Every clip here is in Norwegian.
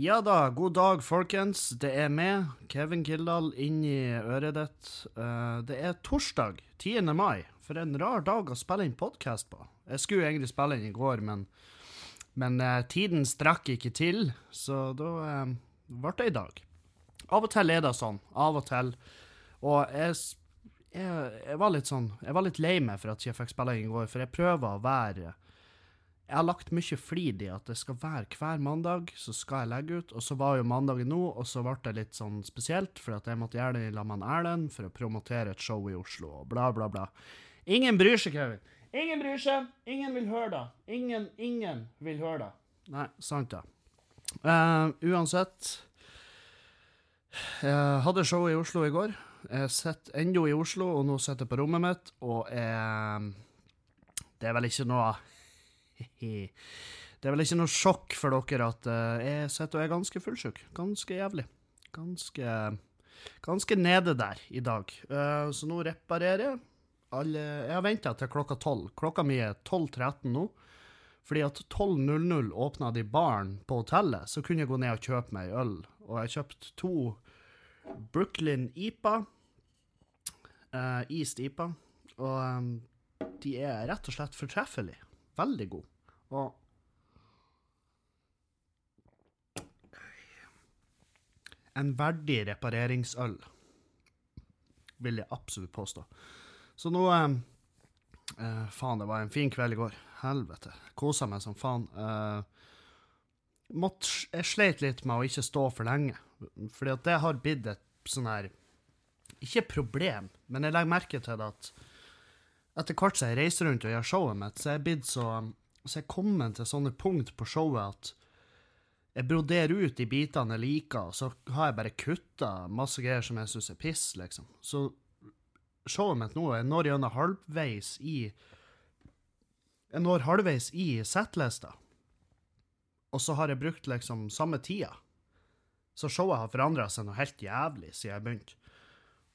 Ja da, god dag, folkens. Det er meg, Kevin Kildahl, inni øret ditt. Eh, det er torsdag 10. mai. For en rar dag å spille inn podkast på. Jeg skulle egentlig spille inn i går, men, men eh, tiden strakk ikke til, så da uh, ble det i dag. Av og til er det sånn. Av og til. Og jeg, jeg, jeg var litt sånn Jeg var litt lei meg for at jeg fikk spille inn i går, for jeg prøver å være jeg har lagt mye flid i at det skal være hver mandag, så skal jeg legge ut. Og så var jo mandagen nå, og så ble det litt sånn spesielt, for at jeg måtte gjøre det i lag med Erlend for å promotere et show i Oslo, og bla, bla, bla. Ingen bryr seg, Kevin. Ingen bryr seg. Ingen vil høre det. Ingen, ingen vil høre det. Nei, sant det. Uh, uansett Jeg hadde show i Oslo i går. Jeg sitter ennå i Oslo, og nå sitter jeg på rommet mitt, og jeg Det er vel ikke noe det er vel ikke noe sjokk for dere at uh, jeg sitter og er ganske fullsjuk. Ganske jævlig. Ganske, ganske nede der i dag. Uh, så nå reparerer jeg. Alle, jeg har venta til klokka tolv. Klokka mi er 12.13 nå. Fordi at 12.00 åpna de baren på hotellet, så kunne jeg gå ned og kjøpe meg øl. Og jeg kjøpte to Brooklyn IPA. Uh, East IPA. Og de er rett og slett fortreffelige. Veldig god. Og En verdig repareringsøl, vil jeg absolutt påstå. Så nå eh, eh, Faen, det var en fin kveld i går. Helvete. Kosa meg som faen. Eh, måtte, jeg sleit litt med å ikke stå for lenge, fordi at det har blitt et sånn her Ikke problem, men jeg legger merke til det at etter hvert som jeg reiser rundt og gjør showet mitt, så er jeg blitt så Så jeg kommer til sånne punkt på showet at jeg broderer ut de bitene jeg liker, og så har jeg bare kutta masse greier som jeg syns er piss, liksom. Så showet mitt nå er når gjennom halvveis i Jeg når halvveis i settlista, og så har jeg brukt liksom samme tida. Så showet har forandra seg noe helt jævlig siden jeg begynte.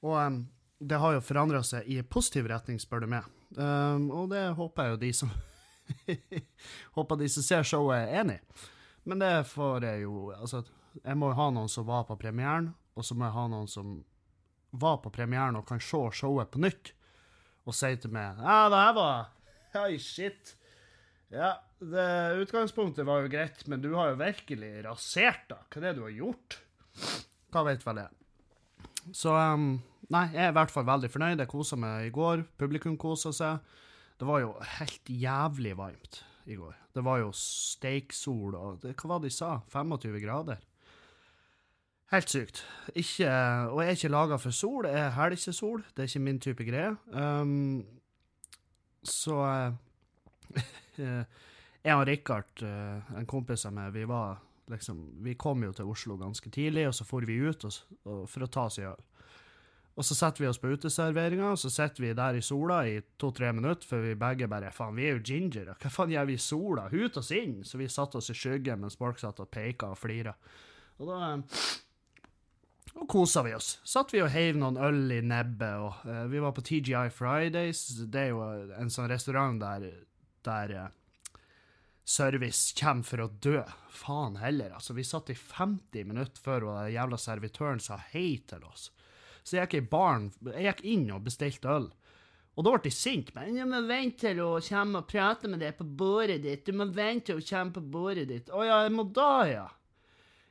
Og um, det har jo forandra seg i positiv retning, spør du meg. Um, og det håper jeg jo de som Håper de som ser showet, er enig Men det får jeg jo Altså, jeg må jo ha noen som var på premieren, og så må jeg ha noen som var på premieren og kan se showet på nytt, og si til meg Ja, det her var Oi, shit. Ja, det utgangspunktet var jo greit, men du har jo virkelig rasert, da. Hva er det du har gjort? Hva vet vel jeg. Så um, Nei, jeg er i hvert fall veldig fornøyd. Jeg kosa meg i går. Publikum kosa seg. Det var jo helt jævlig varmt i går. Det var jo steiksol og det, Hva var det de sa? 25 grader? Helt sykt. Ikke, og jeg er ikke laga for sol. Jeg er helgesol. Det er ikke min type greie. Um, så Jeg og Rikard, en kompis av meg, vi var liksom Vi kom jo til Oslo ganske tidlig, og så for vi ut og, og, for å ta oss en øl. Og så setter vi oss på uteserveringa, og så sitter vi der i sola i to-tre minutter, for vi begge bare Faen, vi er jo ginger, hva faen gjør vi i sola? Hut oss inn! Så vi satte oss i skyggen mens folk satt og peka og flira. Og da og kosa vi oss. Satt vi og heiv noen øl i nebbet, og uh, vi var på TGI Fridays. Det er jo en sånn restaurant der, der uh, service kommer for å dø. Faen heller, altså. Vi satt i 50 minutter før den jævla servitøren sa hei til oss. Så jeg gikk i baren, jeg gikk inn og bestilte øl. Og da ble de sint. Men du må vente til hun kommer og prater med deg på bordet ditt. Du må vente til hun kommer på bordet ditt. Å ja, jeg må da, ja.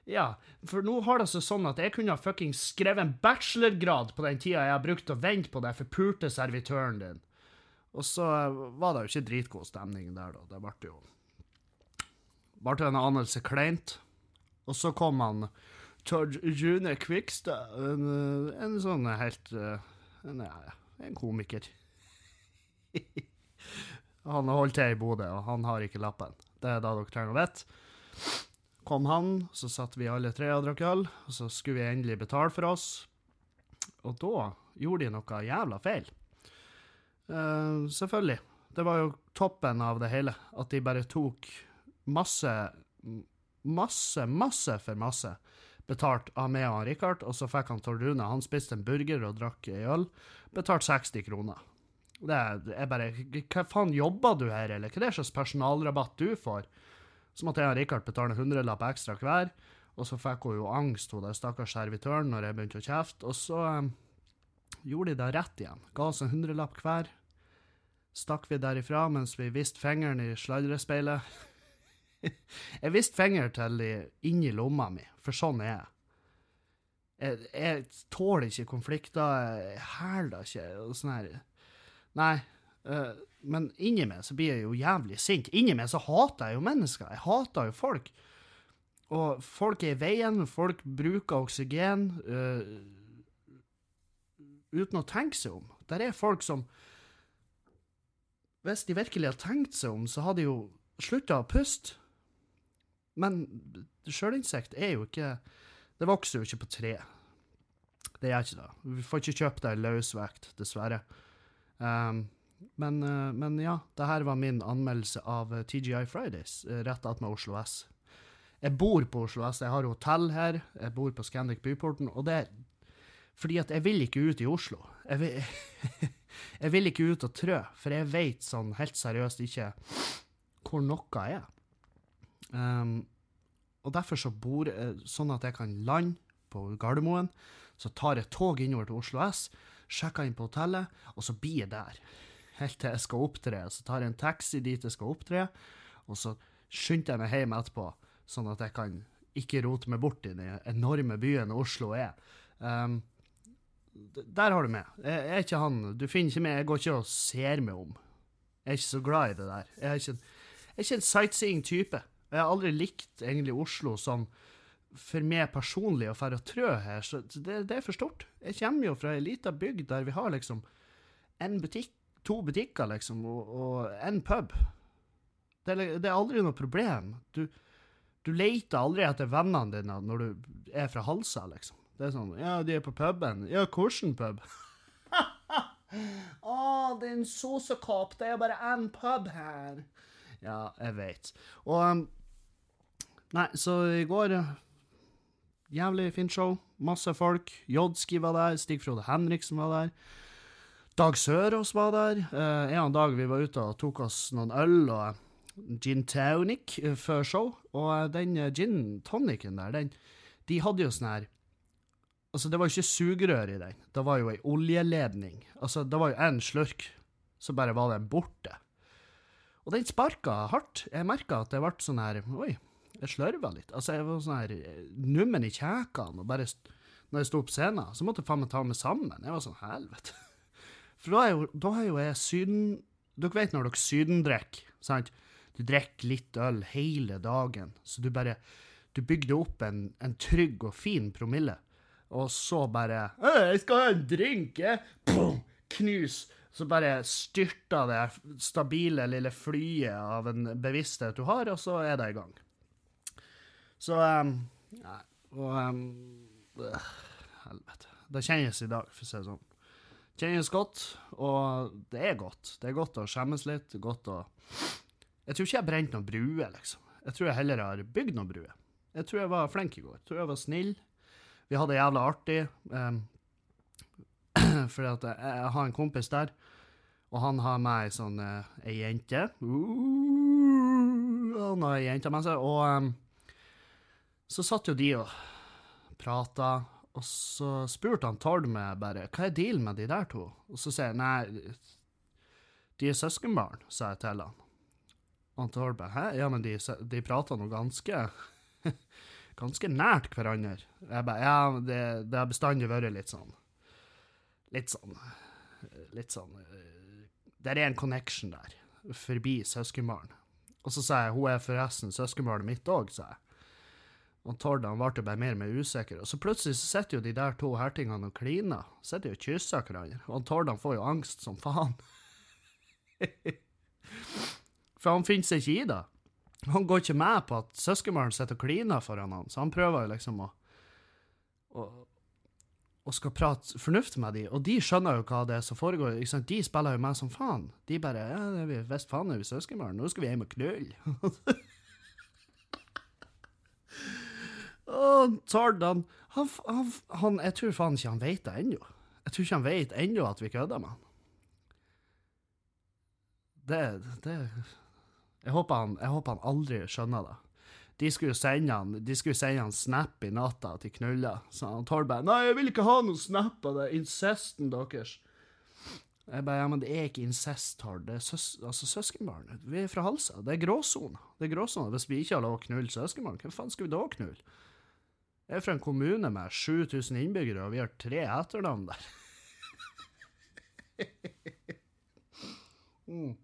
Ja, for nå har det seg sånn at jeg kunne ha fucking skrevet en bachelorgrad på den tida jeg har brukt å vente på den forpulte servitøren din. Og så var det jo ikke dritgod stemning der, da. Det ble jo Ble en anelse kleint. Og så kom han Tord Rune Kvikstad, en, en sånn helt en, en komiker. han har holdt til i Bodø, og han har ikke lappen. Det er da dere trenger å vite kom han, så satt vi alle tre og drakk øl, og så skulle vi endelig betale for oss. Og da gjorde de noe jævla feil. Uh, selvfølgelig. Det var jo toppen av det hele. At de bare tok masse, masse, masse for masse betalt av meg og Richard, og så fikk han Tord Rune. Han spiste en burger og drakk ei øl. Betalt 60 kroner. Det er bare Hva faen, jobber du her, eller hva er det slags personalrabatt du får? Så måtte jeg og Richard betale en hundrelapp ekstra hver. Og så fikk hun jo angst, hun der stakkars servitøren, når jeg begynte å kjefte. Og så um, gjorde de det rett igjen. Ga oss en hundrelapp hver. Stakk vi derifra mens vi viste fingeren i sladrespeilet. jeg viste fingeren til de inni lomma mi, for sånn er jeg. Jeg, jeg tåler ikke konflikter, jeg hæler ikke og sånn her. Nei, uh, men inni meg så blir jeg jo jævlig sint. Inni meg så hater jeg jo mennesker. Jeg hater jo folk. Og folk er i veien, folk bruker oksygen uh, uten å tenke seg om. Der er folk som Hvis de virkelig har tenkt seg om, så har de jo slutta å puste. Men sjølinsekt er jo ikke Det vokser jo ikke på tre. Det gjør ikke det. Vi får ikke kjøpt det i løsvekt, dessverre. Um, men, uh, men, ja, det her var min anmeldelse av TGI Fridays, rett attmed Oslo S. Jeg bor på Oslo S, jeg har hotell her, jeg bor på Scandic Byporten, og det er fordi at jeg vil ikke ut i Oslo. Jeg vil, jeg vil ikke ut og trø, for jeg vet sånn helt seriøst ikke hvor noe er. Um, og derfor så bor jeg sånn at jeg kan lande på Gardermoen, så tar jeg tog innover til Oslo S, sjekker inn på hotellet, og så blir jeg der. Helt til jeg skal opptre. Så tar jeg en taxi dit jeg skal opptre, og så skynder jeg meg hjem etterpå sånn at jeg kan ikke rote meg bort i den enorme byen Oslo er. Um, der har du meg. Jeg, er ikke han Du finner ikke meg, jeg går ikke og ser meg om. Jeg er ikke så glad i det der. Jeg er ikke, jeg er ikke en sightseeing-type. Jeg har aldri likt egentlig Oslo som for meg personlig å dra og trø her, så det, det, er for stort. Jeg kommer jo fra ei lita bygd der vi har liksom en butikk, to butikker, liksom, og, og en pub. Det, det, er aldri noe problem. Du, du leter aldri etter vennene dine når du er fra Halsa, liksom. Det er sånn Ja, de er på puben. Ja, hvilken pub? Å, oh, din sosekopp. Det er bare én pub her. Ja, jeg vet. Og um, Nei, så i går Jævlig fint show. Masse folk. Jodski var der. Stig Frode Henriksen var der. Dag Sørås var der. Eh, en dag vi var ute og tok oss noen øl. og gin tonic eh, før show, og eh, den eh, gin tonicen der, den De hadde jo sånn her Altså, det var jo ikke sugerør i den, det var jo ei oljeledning. Altså, det var jo én slurk, så bare var den borte. Og den sparka hardt. Jeg merka at det ble sånn her Oi, jeg slørva litt. Altså, jeg var sånn her nummen i kjekene, og bare Når jeg sto på scenen, så måtte jeg faen meg ta meg sammen. Jeg var sånn Helvete. For da er jo, da er jo jeg syden... Dere vet når dere sydendrikker, sant? Du drikker litt øl hele dagen, så du bare Du bygde opp en, en trygg og fin promille, og så bare 'Jeg skal ha en drink', jeg! Boom! Knus. Så bare styrta det stabile lille flyet av en bevissthet du har, og så er det i gang. Så um, Nei, og um, øh, Helvete. Det kjennes i dag, for å si det sånn. Kjennes godt, og det er godt. Det er godt å skjemmes litt, godt å jeg tror ikke jeg brente noen bruer, liksom. Jeg tror jeg heller har bygd noen bruer. Jeg tror jeg var flink i går. Jeg tror jeg var snill. Vi hadde det jævla artig. Um, fordi at jeg, jeg, har en kompis der, og han har med ei sånn uh, ei jente. Uh, han har ei jente med seg, og um, så satt jo de og prata, og så spurte han Tord meg bare hva er dealen med de der to? Og så sier jeg nei, de er søskenbarn, sa jeg til han. Og Tord bare Hæ? Ja, men de, de prater nå ganske Ganske nært hverandre. Jeg bare Ja, det, det har bestandig vært litt sånn Litt sånn Litt sånn Det er en connection der, forbi søskenbarn. Og så sa jeg hun er forresten søskenbarnet mitt òg, sa jeg. Og Tord han ble bare mer og mer usikker. Og så plutselig så sitter jo de der to hertingene og kliner. Sitter og kysser hverandre. Og Tord han får jo angst som faen. For han finner seg ikke i det. Han går ikke med på at søskenbarnet sitter og kliner foran han, så han prøver jo liksom å, å, skal prate fornuft med dem, og de skjønner jo hva det er som foregår. Ikke sant? De spiller jo med som faen. De bare ja, er faen er vi søskenbarn, nå skal vi hjem og knulle. Tord, han, han, han, Jeg tror faen ikke han vet det ennå. Jeg tror ikke han vet ennå at vi kødder med han. Det, det jeg håper, han, jeg håper han aldri skjønner det. de skulle sende han, de skulle sende han snap i natta at de knulla. Så han Torberg Nei, jeg vil ikke ha noen snap av det incesten deres. Jeg bare, ja, men det er ikke incest, Tord. Det er søs altså søskenbarn. Vi er fra Halsa. Det er gråsona. Det er gråsone. Hvis vi ikke har lov å knulle søskenbarn, hvem faen skal vi da knulle? Jeg er fra en kommune med 7000 innbyggere, og vi har tre etternavn der. mm.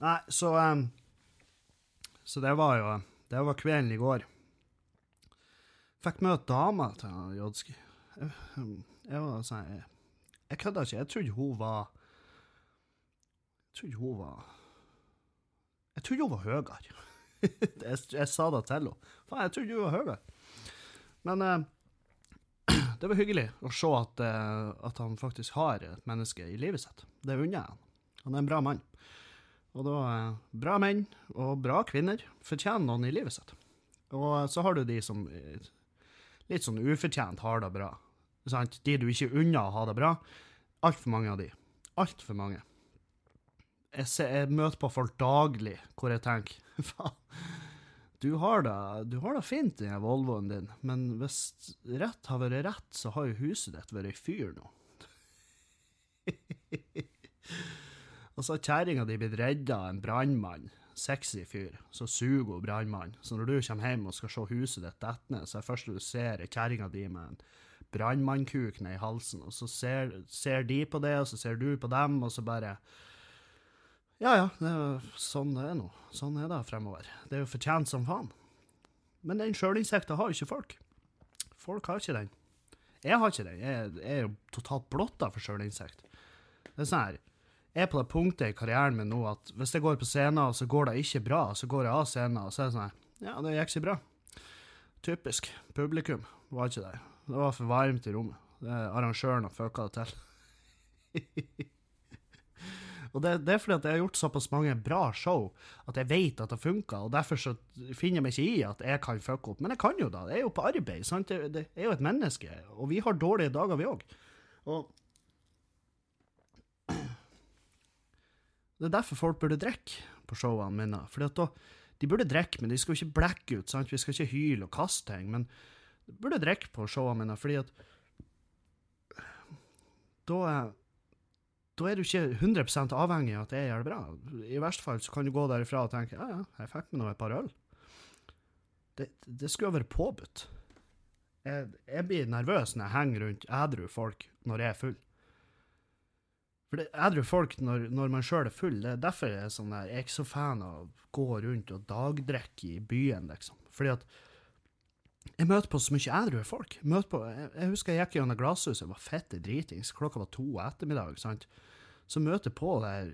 Nei, så um, Så det var jo Det var kvelden i går. Fikk møte dama til Jodski. Jeg, jeg var sånn Jeg, jeg kødda ikke. Jeg trodde hun var Jeg trodde hun var Jeg trodde hun var høyere. jeg, jeg, sa det til henne. Faen, jeg trodde hun var høy. Men uh, det var hyggelig å se at, uh, at, han faktisk har et menneske i livet sitt. Det unner jeg han. Han er en bra mann. Og da uh, Bra menn og bra kvinner fortjener noen i livet sitt. Og så har du de som litt sånn ufortjent har det bra. Sant? De du ikke unner å ha det bra. Altfor mange av de. Altfor mange. Jeg, ser, jeg, møter på folk daglig hvor jeg tenker faen, du har det, fint i Volvoen din, men hvis rett har vært rett, så har jo huset ditt vært i fyr nå. Og så har kjerringa di blitt redda av en brannmann, sexy fyr, så suger hun brannmannen. Så når du kommer hjem og skal se huset ditt dette ned, så er det første du ser, er kjerringa di med en brannmannkuk ned i halsen, og så ser, ser, de på det, og så ser du på dem, og så bare Ja, ja, det er sånn det er nå. Sånn er det fremover. Det er jo fortjent som faen. Men den sjølinnsikta har jo ikke folk. Folk har ikke den. Jeg har ikke den. Jeg, er jo totalt blotta for sjølinnsikt. Det er sånn her Jeg er på det punktet i karrieren min nå at hvis jeg går på scenen, og så går det ikke bra, så går jeg av scenen, og så er det sånn her Ja, det gikk ikke bra. Typisk. Publikum var ikke der. Det var for varmt i rommet. Arrangøren har fucka det til. og det, det, er fordi at jeg har gjort såpass mange bra show at jeg vet at det funker, og derfor så finner jeg meg ikke i at jeg kan fucke opp. Men jeg kan jo da. jeg er jo på arbeid. sant? Det er jo et menneske. Og vi har dårlige dager, vi òg. Og det er derfor folk burde drikke på showene mine. Fordi at da, De burde drikke, men de skal jo ikke blekke ut. sant? Vi skal ikke hyle og kaste ting. men de burde drikke på showene mine, fordi at da er, da er du ikke 100 avhengig av at det det bra. I verste fall så kan du gå derifra og tenke ja, ja, jeg fikk med nå et par øl. Det, det skulle vært påbudt. Jeg, jeg, blir nervøs når jeg henger rundt ædru folk når jeg er full. For det ædru folk når, når man sjøl er full, det er derfor jeg er sånn der, jeg er ikke så fan av å gå rundt og dagdrikke i byen, liksom. Fordi at jeg møter på så mye ædru folk. På, jeg, jeg, husker jeg gikk gjennom glasshuset, var fette dritings, klokka var to ettermiddag. sant? Så møter jeg på der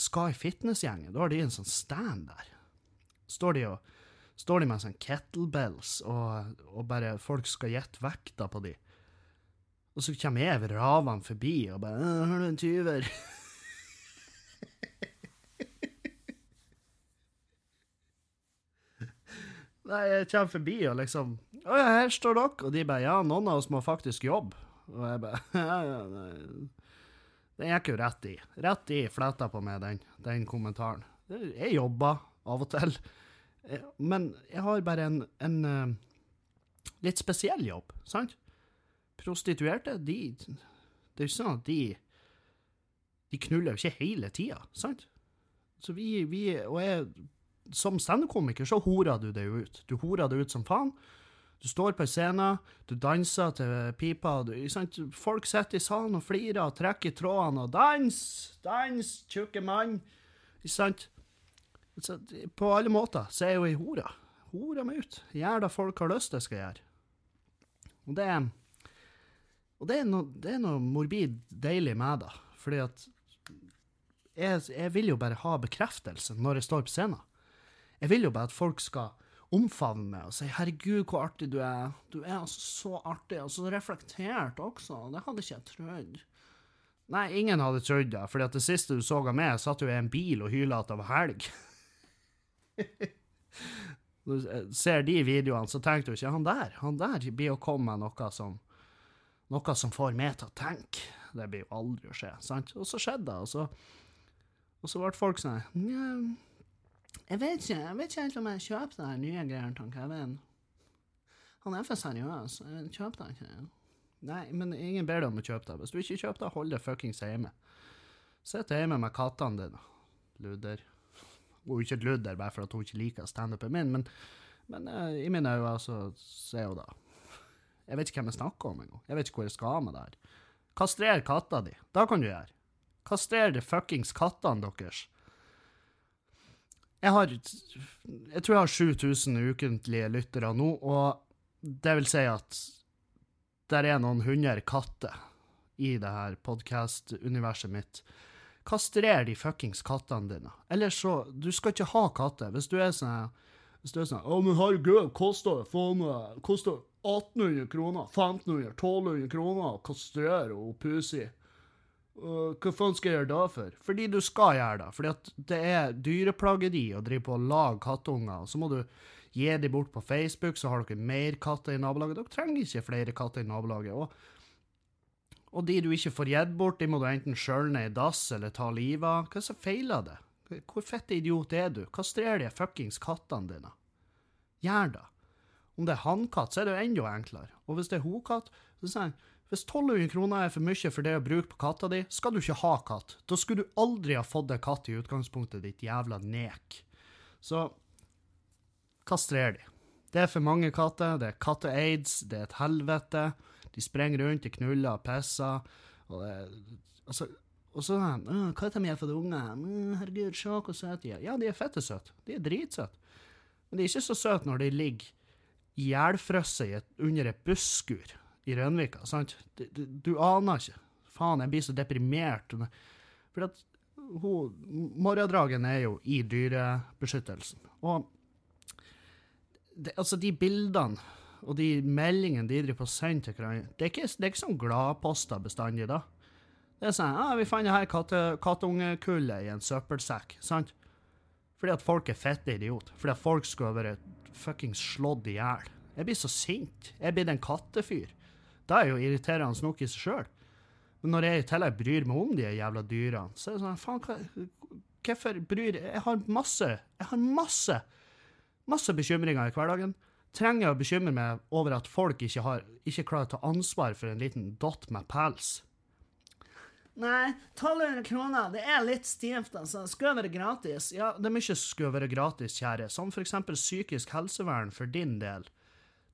Sky Fitness-gjengen. Da har de en sånn stand der. Står de, og, står de med sånn kettlebells, og, og bare folk skal gjette vekta på de. Og så kommer jeg ravende forbi og bare 'Har du en tyver?' Nei, jeg kommer forbi og liksom Å ja, her står dere. Og de bare Ja, noen av oss må faktisk jobbe. Og jeg bare Ja, ja, nei. Den gikk jo rett i. Rett i fletta på meg, den, den kommentaren. Jeg jobber av og til. Men jeg har bare en, en uh, litt spesiell jobb, sant? Prostituerte, de Det er jo sånn at de De knuller jo ikke hele tida, sant? Så vi, vi Og jeg som standup-komiker så horer du det ut. Du horer det ut som faen. Du står på scenen, du danser til pipa. Du, Folk sitter i salen og flirer og trekker i trådene og 'Dans! Dans, tjukke mann!' Så, på alle måter så er jeg jo ei hore. Horer meg ut. Gjør det folk har lyst til skal gjøre. Og det, og det er noe, det er noe morbid deilig med det. Fordi at jeg, jeg vil jo bare ha bekreftelse når jeg står på scenen. Jeg vil jo bare at folk skal omfavne meg og si 'herregud, hvor artig du er'. Du er altså så artig, og så reflektert også. Det hadde ikke jeg trodd. Nei, ingen hadde trodd det, for det siste du så av meg, satt jo i en bil og hyla at det var helg. du ser de videoene, så tenker du ikke han der han der blir å komme med noe som, noe som får meg til å tenke. Det blir jo aldri å skje. sant? Og så skjedde det, og så, og så ble folk sånn Jeg vet ikke jeg vet ikke helt om jeg kjøper de nye greiene til Kevin. Han er for seriøs. Jeg kjøper det ikke. Nei, men ingen ber deg om å kjøpe det. Hvis du ikke kjøper det, hold det fuckings hjemme. Sitt hjemme med kattene dine. Ludder. Hun er ikke et ludder bare for at hun ikke liker standupen min, men, men uh, i mine øyne så, er hun det. Jeg vet ikke hvem jeg snakker om engang. Jeg vet ikke hvor jeg skal med det her. Kastrer katta di. Da kan du gjøre. Kastrer de fuckings kattene deres. Jeg har Jeg tror jeg har 7000 ukentlige lyttere nå, og det vil si at der er noen hundre katter i det her podkast-universet mitt. Kastrer de fuckings kattene dine. Eller så Du skal ikke ha katter. Hvis du er sånn Hvis du er sånn Å, men herregud, koster det faen meg Koster 1800 kroner, 1500, 1200 kroner å kastrere og pussy. Uh, hva faen skal jeg gjøre da for? Fordi du skal gjøre det. Fordi det er dyreplageri å drive på og lage kattunger. Så må du gi dem bort på Facebook, så har dere mer katter i nabolaget. Dere trenger ikke flere katter i nabolaget. Og, og de du ikke får gitt bort, de må du enten skjølle ned i dass eller ta livet av. Hva som feiler det? Hvor fette idiot er du? Kastrer de fuckings kattene dine. Gjør det. Om det er hannkatt, så er det jo enda enklere. Og hvis det er hokatt, så sier han hvis 1200 kroner er for mye for det å bruke på katta di, skal du ikke ha katt. Da skulle du aldri ha fått deg katt i utgangspunktet, ditt jævla nek. Så kastrer de. Det er for mange katter, det er katte-aids, det er et helvete. De sprenger rundt, de knuller og pisser. Og det Altså, og så Katta mi er for unge. Herregud, se hvor søte de er. Ja, de er fette søte. De er dritsøte. Men de er ikke så søte når de ligger ihjelfrosset under et busskur i Rønvika. sant? Du, du, du, aner ikke. Faen, jeg blir så deprimert. For at hun, Morgendragen er jo i dyrebeskyttelsen. Og det, altså, de bildene og de meldingene de driver på å til hverandre, det er ikke, det er ikke sånn gladposter bestandig, da. Det er sånn ah, 'Vi fant det her katte, kattungekullet i en søppelsekk', sant? Fordi at folk er fette idiot. Fordi at folk skal være fuckings slått i hjel. Jeg blir så sint. Jeg er blitt en kattefyr. Da er jo irriterende nok i seg sjøl. Men når jeg i tillegg bryr meg om de jævla dyrene, så er det sånn Faen, hva, hvorfor bryr Jeg har masse Jeg har masse masse bekymringer i hverdagen. Trenger jeg å bekymre meg over at folk ikke, har, ikke klarer å ta ansvar for en liten dott med pels? Nei, 1200 kroner, det er litt stivt, altså. Skal være gratis? Ja, det mye som skal være gratis, kjære. Som for eksempel psykisk helsevern for din del.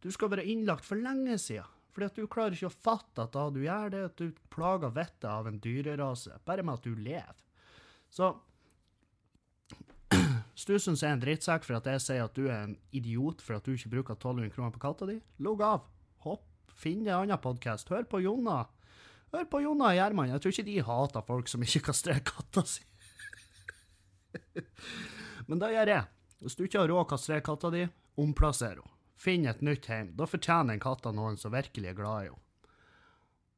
Du skal være innlagt for lenge siden. Fordi at du klarer ikke å fatte at da du gjør det, at du plager vettet av en dyrerase, bare med at du lever. Så hvis du syns jeg er en drittsekk for at jeg sier at du er en idiot for at du ikke bruker 1200 kroner på katta di, logg av. Hopp, finn en annen podkast. Hør på Jonna. Hør på Jonna og Gjerman. Jeg tror ikke de hater folk som ikke kastrerer katta si. Men det gjør jeg. Hvis du ikke har råd å kastrere katta di, omplasser henne. Finn et nytt hjem. Da fortjener en katta noen som virkelig er glad i henne.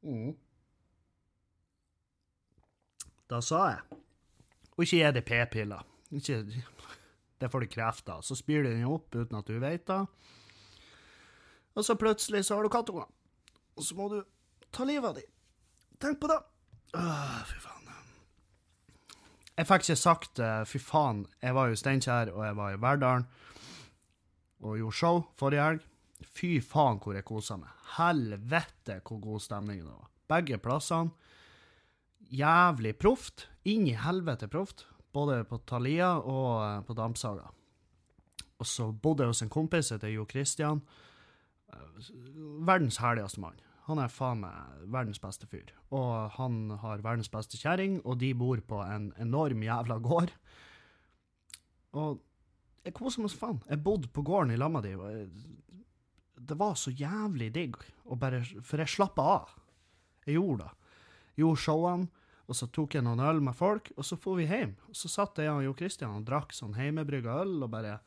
Mm. Da sa jeg. Og ikke gi det p-piller. Det får du kreft av. Så spyr du den opp uten at du vet det. Og så plutselig så har du kattunger. Og så må du ta livet av dem. Tenk på det. Åh, fy faen. Jeg fikk ikke sagt uh, fy faen. Jeg var jo i Steinkjer, og jeg var i Verdalen og gjorde show forrige helg. Fy faen hvor jeg kosa meg. Helvete hvor god stemning det var. Begge plassene. Jævlig proft. Inn i helvete proft. Både på Thalia og uh, på Dampsaga. Og så bodde jeg hos en kompis heter Jo Christian. Uh, verdens herligste mann. Han er faen meg verdens beste fyr. Og han har verdens beste kjerring, og de bor på en enorm jævla gård. Og jeg koser meg som faen. Jeg bodde på gården i med dem. Det var så jævlig digg, Og bare, for jeg slappa av. Jeg gjorde det. Gjorde showene, og så tok jeg noen øl med folk, og så for vi hjem. Og så satt jeg og Jo Christian og drakk sånn hjemmebrygga øl og bare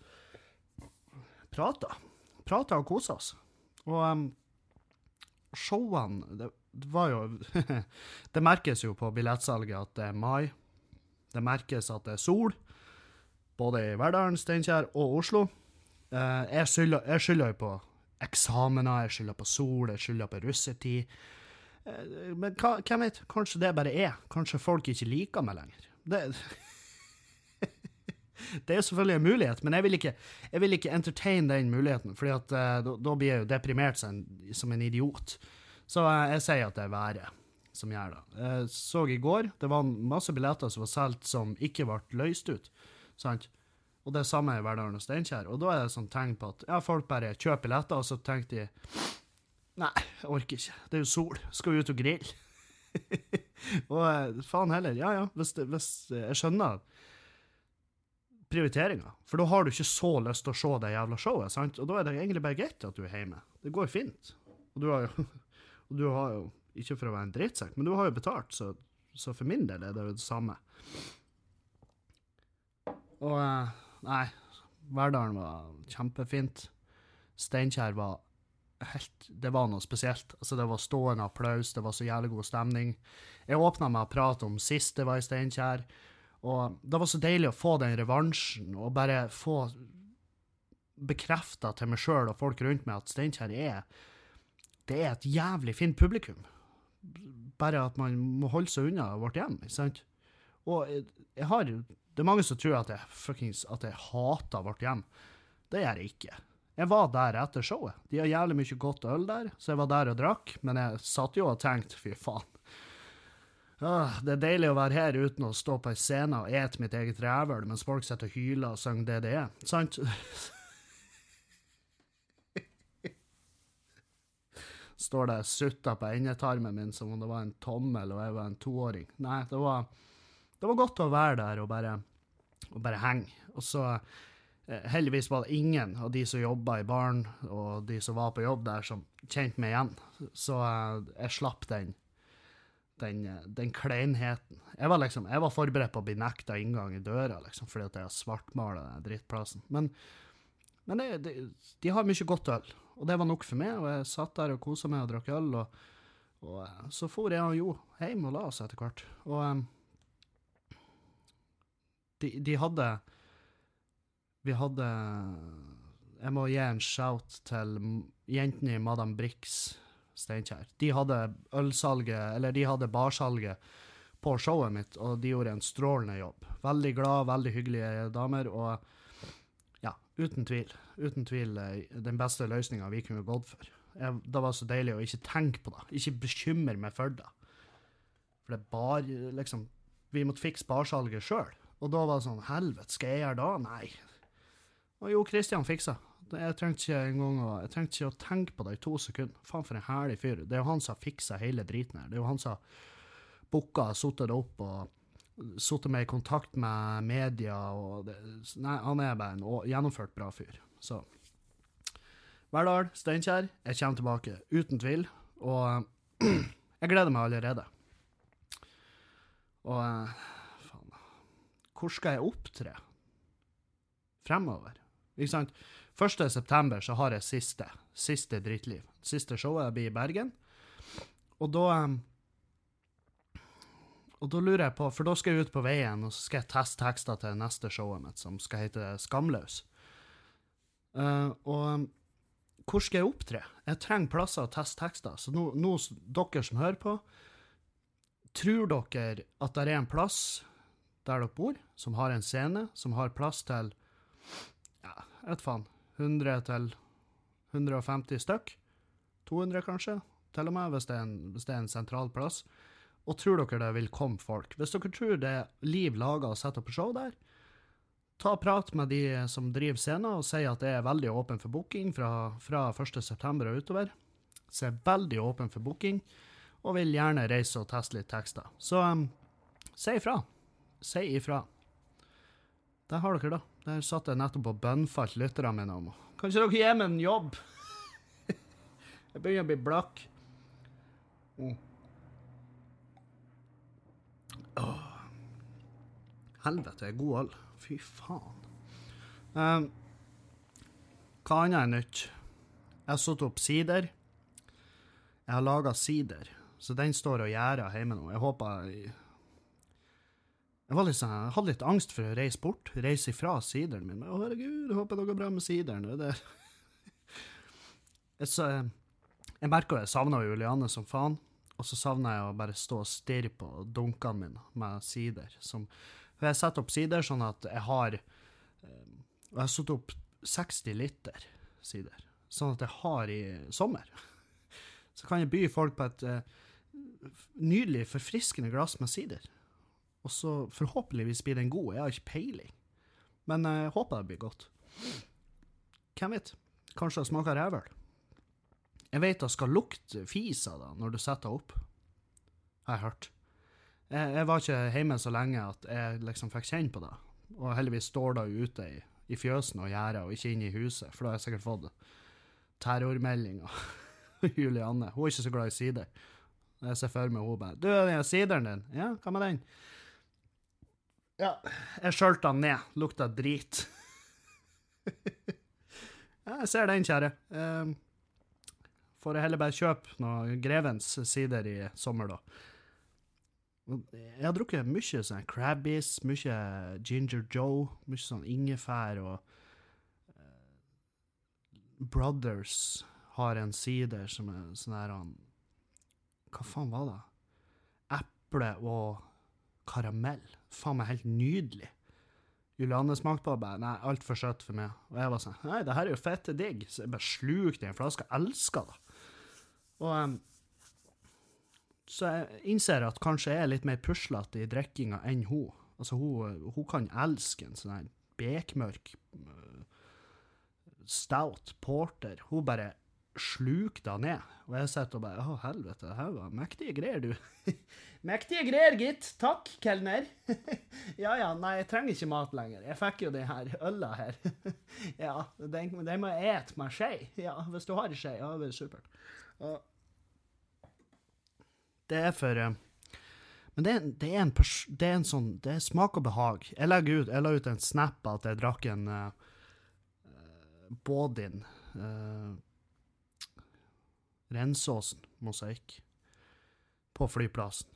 prata. Prata og kosa oss. Og um, showene det, var jo Det merkes jo på billettsalget at det er mai. Det merkes at det er sol, både i Verdalen, Steinkjer og Oslo. Eh, jeg skylder jo på eksamener, jeg skylder på sol, jeg skylder på russetid. Eh, men hva, hvem vet, kanskje det bare er. Kanskje folk ikke liker meg lenger. Det det er selvfølgelig en mulighet, men jeg vil ikke, jeg vil ikke entertain den muligheten, for uh, da blir jeg jo deprimert som en, som en idiot. Så uh, jeg sier at det er været som gjør det. Jeg så i går, det var masse billetter som var solgt som ikke ble løst ut. sant? Og det samme i Verdalen og Steinkjer. Og da er det sånn tegn på at ja, folk bare kjøper billetter, og så tenker de Nei, jeg orker ikke. Det er jo sol. Skal vi ut og grille? og eh, faen heller. Ja ja, hvis, det, hvis Jeg skjønner prioriteringa. For da har du ikke så lyst til å se det jævla showet, sant? Og da er det egentlig bare greit at du er hjemme. Det går fint. Og du har jo, du har jo ikke for å være en drittsekk, men du har jo betalt, så, så for min del er det jo det samme. Og eh, Nei, Verdalen var kjempefint. Steinkjer var helt Det var noe spesielt. Altså, det var stående applaus, det var så jævlig god stemning. Jeg åpna med å prate om sist det var i Steinkjer, og det var så deilig å få den revansjen, og bare få bekrefta til meg sjøl og folk rundt meg at Steinkjer er det er et jævlig fint publikum bare at man må holde seg unna vårt hjem. ikke sant? Og jeg, har Det er mange som tror at jeg, fuckings, at jeg hater vårt hjem. Det gjør jeg ikke. Jeg var der etter showet. De har jævlig mye godt øl der, så jeg var der og drakk. Men jeg satt jo og tenkte fy faen. Ah, det er deilig å være her uten å stå på ei scene og ete mitt eget rævøl mens folk sitter og hyler og synger er, Sant? står det sutta på endetarmen min som om det var en tommel og jeg var en toåring. Nei, det var, det var godt å være der og bare, og bare henge. Og så eh, heldigvis var det ingen av de som jobba i baren, og de som var på jobb der, som kjente meg igjen. Så eh, jeg slapp den, den, den kleinheten. Jeg var liksom, jeg var forberedt på å bli nekta inngang i døra, liksom, fordi at jeg har svartmala den drittplassen. Men, men det, det, de har mye godt øl. Og det var nok for meg, og jeg satt der og kosa meg og drakk øl. Og, og eh, så for jeg og Jo hjem og la oss etter hvert. Og um, de, de, hadde Vi hadde Jeg må gi en shout til jentene i Madam Brix Steinkjer. De hadde ølsalget, eller de hadde barsalget på showet mitt, og de gjorde en strålende jobb. Veldig glad, veldig hyggelige damer. og ja, Uten tvil. Uten tvil eh, den beste løsninga vi kunne gått for. Jeg, det var så deilig å ikke tenke på det, ikke bekymre meg for det. For det bar, liksom Vi måtte fikse barsalget sjøl. Og da var det sånn Helvete, skal jeg gjøre da? Nei. Og jo, Kristian fiksa. Jeg trengte ikke engang å, jeg trengte ikke å tenke på det i to sekunder. Faen, for en herlig fyr. Det er jo han som har fiksa hele driten her. Det er jo han som har booka, satt det opp og sittet med i kontakt med media. og det, nei, Han er bare en gjennomført bra fyr. Så Verdal, Steinkjer, jeg kommer tilbake uten tvil. Og jeg gleder meg allerede. Og faen Hvor skal jeg opptre fremover? Ikke sant? 1. september så har jeg siste. Siste drittliv. Siste showet blir i Bergen. Og da og da lurer jeg på, for da skal jeg ut på veien og så skal jeg teste tekster til neste showet mitt, som skal hete Skamløs. Uh, og hvor skal jeg opptre? Jeg trenger plasser å teste tekster. Så nå, dere som hører på, tror dere at det er en plass der dere bor, som har en scene, som har plass til ja, jeg vet faen, 100 til 150 stykk? 200, kanskje? Til og med, hvis det er en, hvis det er en sentral plass. Og tror dere det vil komme folk? Hvis dere tror det er liv laga å sette opp show der, ta prat med de som driver scenen, og si at det er veldig åpen for booking fra, fra 1.9. og utover. Så er veldig åpen for booking, og vil gjerne reise og teste litt tekster. Så um, si ifra. Si ifra. Der har dere, da. Der satt jeg nettopp og bønnfalt lytterne mine om Kan ikke dere gi meg en jobb? jeg begynner å bli blakk. Mm. Åh. Helvete, god øl. Fy faen. Um, hva annet er nytt? Jeg har satt opp sider. Jeg har laga sider, så den står og gjærer hjemme nå. Jeg håper jeg, jeg, var litt sånn, jeg hadde litt angst for å reise bort, reise ifra sideren min. Å, herregud, jeg håper det går bra med sideren. Det. Jeg, så, jeg merka jeg savna Juliane som faen. Og så savner jeg å bare stå og stirre på dunkene mine med sider. Som, jeg setter opp sider sånn at jeg har Og jeg har satt opp 60 liter sider, sånn at jeg har i sommer. Så kan jeg by folk på et eh, nydelig, forfriskende glass med sider. Og så forhåpentligvis blir den god. Jeg har ikke peiling. Men jeg håper det blir godt. Hvem vet? Kanskje det smaker rævøl? Jeg vet det skal lukte fis av det når du setter det opp. Har jeg hørt. Jeg, var ikke hjemme så lenge at jeg liksom fikk kjenne på det. Og heldigvis står det ute i, i fjøsen og gjerdet, og ikke inne i huset, for da har jeg sikkert fått terrormeldinger. Julianne. Hun er ikke så glad i sider. Jeg ser for meg hun bare 'Du, den sideren din, ja, hva med den?' Ja, jeg skjølte den ned. Lukta drit. jeg ser den, kjære. Um, får jeg heller bare kjøpe noe Grevens sider i sommer, da. Jeg har drukket mye sånn Crabbies, mye Ginger Joe, mye sånn ingefær og uh, Brothers har en sider som er sånn her han Hva faen var det? Eple og karamell. Faen meg helt nydelig. Julianne smakte på det bare Nei, altfor søtt for meg. Og jeg var sånn Nei, det her er jo fette digg. Så jeg bare slukte en flaske. Elska det. Og um, så jeg innser at kanskje jeg er litt mer puslete i drikkinga enn hun. Altså, hun, hun kan elske en sånn her bekmørk uh, stout porter. Hun bare sluker det ned. Og jeg sitter og bare Å, helvete, det her var mektige greier, du. mektige greier, gitt. Takk, kelner. ja ja, nei, jeg trenger ikke mat lenger. Jeg fikk jo den her øla her. ja, den, den må jeg ete med skje. Ja, hvis du har skje. Ja, det er supert. Og det er for uh, Men det det er, en, det er en sånn Det er smak og behag. Jeg ut, jeg la ut en snap at jeg drakk en uh. Uh, Rensåsen mosaikk på flyplassen.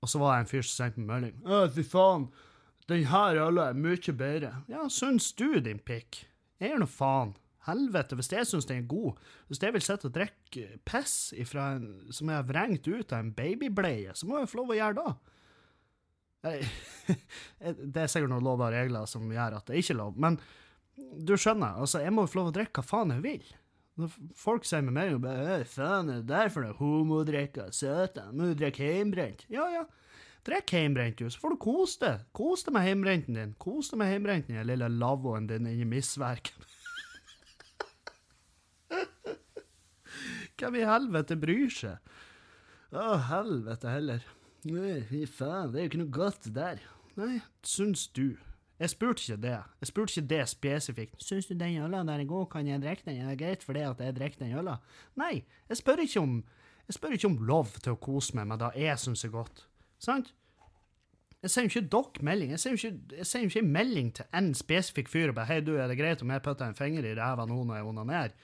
Og så var det en fyr som sendte meg melding. 'Å, fy faen, den her øla er mye bedre.' Ja, syns du, din pikk? Jeg gjør nå faen. Helvete, hvis jeg syns den er god, hvis jeg vil sitte og drikke piss ifra en, som jeg har vrengt ut av en babybleie, så må jeg få lov å gjøre det. Det er sikkert noen lover og regler som gjør at det ikke er lov, men du skjønner, altså, jeg må jo få lov å drikke hva faen jeg vil. Folk sier med meg bare, faen er det der for noe homodrikker, søte, må du drikke hjemmebrent. Ja, ja, drikk hjemmebrent, du, så får du kose deg. Kos deg med hjemmebrenten din. Kos deg med hjemmebrenten, den lille lavvoen din inni misverket. Hvem i helvete bryr seg? Å, helvete heller. Nei, fy faen, det er jo ikke noe godt der. Nei, syns du? Jeg spurte ikke det. Jeg spurte ikke det spesifikt. Syns du den øla der er god, kan jeg drikke den? Er det greit for det at jeg drikker den øla? Nei, jeg spør ikke om jeg spør ikke om lov til å kose meg med det jeg syns er godt. Sant? Jeg sender jo ikke dere melding. Jeg sender jo ikke, ikke melding til en spesifikk fyr og bare 'Hei, du, er det greit om jeg putter en finger i ræva nå når jeg onanerer?'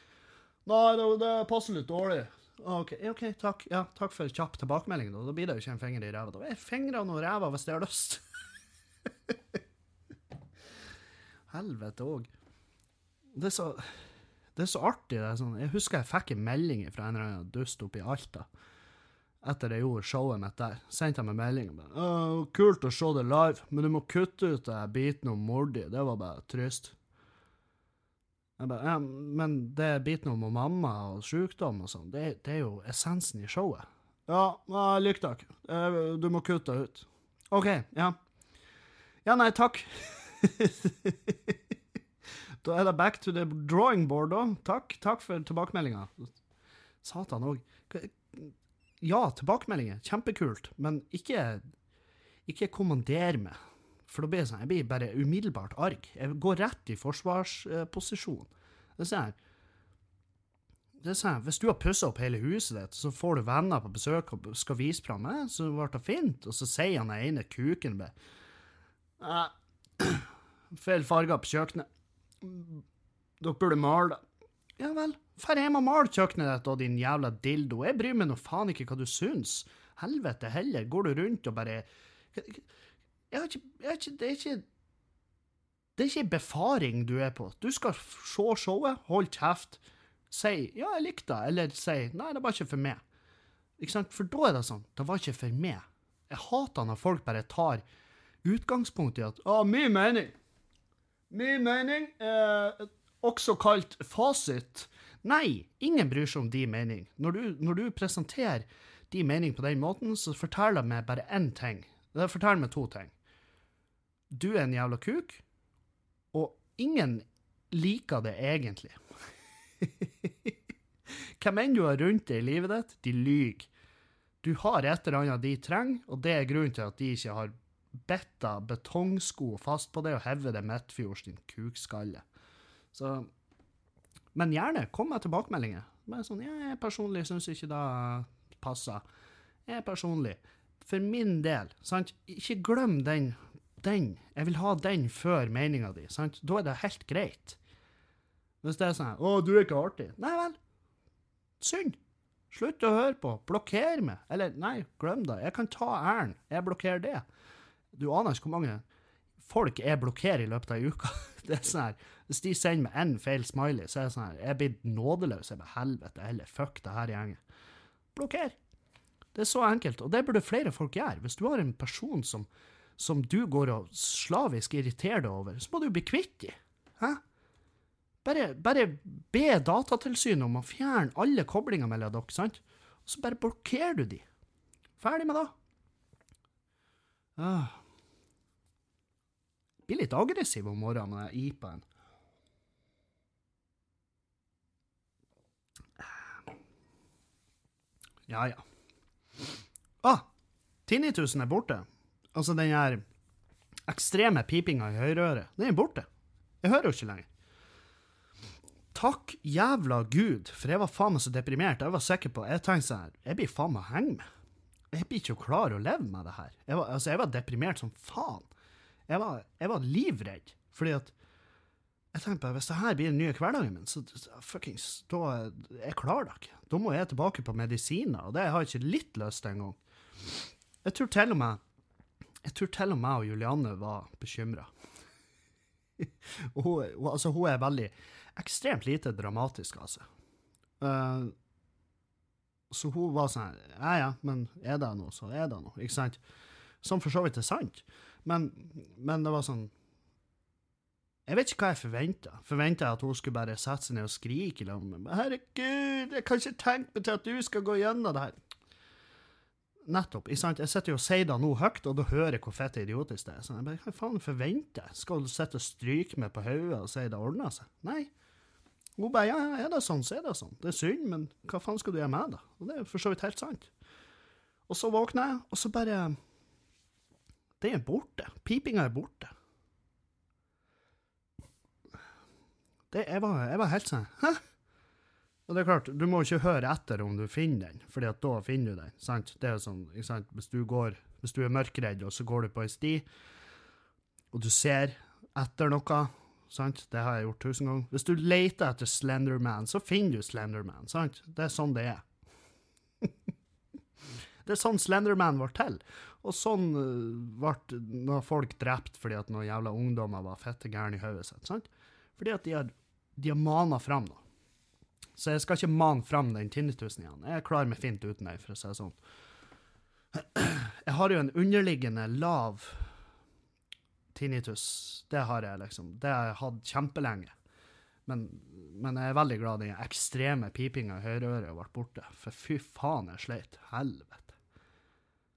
Nei, det, det passer litt dårlig. OK, ok, takk. Ja, takk for kjapp tilbakemelding. Da Da blir det jo ikke en finger i ræva. Da er fingrene og ræva hvis jeg har lyst. Helvete òg. Det, det er så artig. Det er sånn. Jeg husker jeg fikk en melding fra en eller annen dust oppe i Alta etter jeg gjorde showet mitt der. Sendte jeg meg melding Og. 'Kult å se det live, men du må kutte ut den biten om Mordi.' Det var bare trist. Jeg bare, ja, men det biten om mamma og sykdom og sånn, det, det, er jo essensen i showet. Ja, lykke takk. Du må kutte ut. OK, ja. Ja, nei, takk. da er det back to the drawing board, da. Takk, takk for tilbakemeldinga. Satan òg. Ja, tilbakemeldinger, kjempekult, men ikke, ikke kommander meg. For da blir jeg sånn, jeg blir bare umiddelbart arg. Jeg går rett i forsvarsposisjon. Det er sånn, det er sånn, Hvis du har pussa opp hele huset ditt, så får du venner på besøk og skal vise fram det, så ble det fint, og så sier han ene kuken bare Feil farger på kjøkkenet. Dere burde male det. Ja vel, dra hjem og mal kjøkkenet ditt, og din jævla dildo. Jeg bryr meg nå faen ikke hva du syns. Helvete heller, går du rundt og bare jeg har ikke, jeg har ikke, det er ikke Det er ikke befaring du er på. Du skal se showet, hold kjeft, si 'ja, jeg likte det', eller si 'nei, det var ikke for meg'. Ikke sant? For da er det sånn 'det var ikke for meg'. Jeg hater når folk bare tar utgangspunkt i at 'å, min mening'. Min mening, eh, også kalt fasit. Nei, ingen bryr seg om din mening. Når du, når du presenterer din mening på den måten, så forteller det meg bare én ting. Det forteller meg to ting. Du er en jævla kuk, og ingen liker det egentlig. Hvem enn du har rundt deg i livet ditt, de lyver. Du har et eller annet de trenger, og det er grunnen til at de ikke har bitta betongsko fast på det og heve det midtfjords, din kukskalle. Så Men gjerne, kom med tilbakemeldinger. Bare sånn, jeg personlig syns ikke det passer. Jeg personlig. For min del, sant, ikke glem den. Den. Jeg vil ha den før meninga di, sant. Da er det helt greit. Hvis det er sånn 'Å, du er ikke artig'. Nei vel. Synd. Slutt å høre på. Blokker meg. Eller, nei, glem det. Jeg kan ta æren. Jeg blokkerer det. Du aner ikke hvor mange folk jeg blokkerer i løpet av ei uke. Det er sånn her, Hvis de sender meg én feil smiley, så er det sånn her Jeg blir nådeløs. Jeg bare helvete heller. Fuck det her gjengen. Blokker. Det er så enkelt, og det burde flere folk gjøre. Hvis du har en person som, som du går og slavisk irriterer deg over, så må du bli kvitt dem. Hæ? Bare, bare be Datatilsynet om å fjerne alle koblinger mellom dere, sant? Og så bare blokkerer du de. Ferdig med det. Ah. Blir litt aggressiv om morgenen med den IPA-en. Ja, ja. Ah, tinnitusen er borte. Altså den her ekstreme pipinga i høyreøret. Den er borte. Jeg hører jo ikke lenger. Takk jævla gud, for jeg var faen meg så deprimert. Jeg var sikker på Jeg tenkte sånn her, jeg blir faen meg å henge med. Jeg blir ikke klar å leve med det her. Jeg var, altså, jeg var deprimert som faen. Jeg var, jeg var livredd, fordi at jeg tenkte bare, Hvis det her blir den nye hverdagen min, så, fuckings, da Jeg klarer det ikke. Da må jeg tilbake på medisiner, og det har jeg ikke litt lyst til engang. Jeg tror til og med jeg tror til og med og Julianne var bekymra. hun, hun, altså, hun er veldig ekstremt lite dramatisk, altså. Uh, så hun var sånn Ja, ja, men er det noe, så er det noe. Ikke sant? Som for så vidt er sant. Men, men det var sånn Jeg vet ikke hva jeg forventa. Forventa jeg at hun skulle bare sette seg ned og skrike meg? Herregud, jeg kan ikke tenke meg til at du skal gå gjennom det her. Nettopp. Jeg sitter jo og sier det nå høyt, og da hører jeg hvor fett idiotisk det er. Så jeg bare, Hva faen forventer jeg? Skal du sitte og stryke meg på hodet og si det ordner seg? Nei. Hun bare ja, ja, er det sånn, så er det sånn. Det er synd, men hva faen skal du gjøre med det? Og det er for så vidt helt sant. Og så våkner jeg, og så bare Det er borte. Pipinga er borte. Det, jeg, var, jeg var helt sånn Hæ? Og det er klart, du må ikke høre etter om du finner den, fordi at da finner du den. sant? Det er sånn, ikke sant? Hvis du, går, hvis du er mørkredd, og så går du på ei sti, og du ser etter noe, sant? Det har jeg gjort tusen ganger. Hvis du leter etter Slenderman, så finner du Slenderman, sant? Det er sånn det er. det er sånn Slenderman var til. Og sånn ble når folk drept fordi at noen jævla ungdommer var fette gærne i hodet sitt, sant? Fordi at de har, de har mana fram noe. Så jeg skal ikke mane fram den tinnitusen igjen. Jeg klarer meg fint uten ei, for å si det sånn. Jeg har jo en underliggende lav tinnitus. Det har jeg, liksom. Det har jeg hatt kjempelenge. Men, men jeg er veldig glad den ekstreme pipinga i høyreøret ble borte. For fy faen, jeg sleit. Helvete.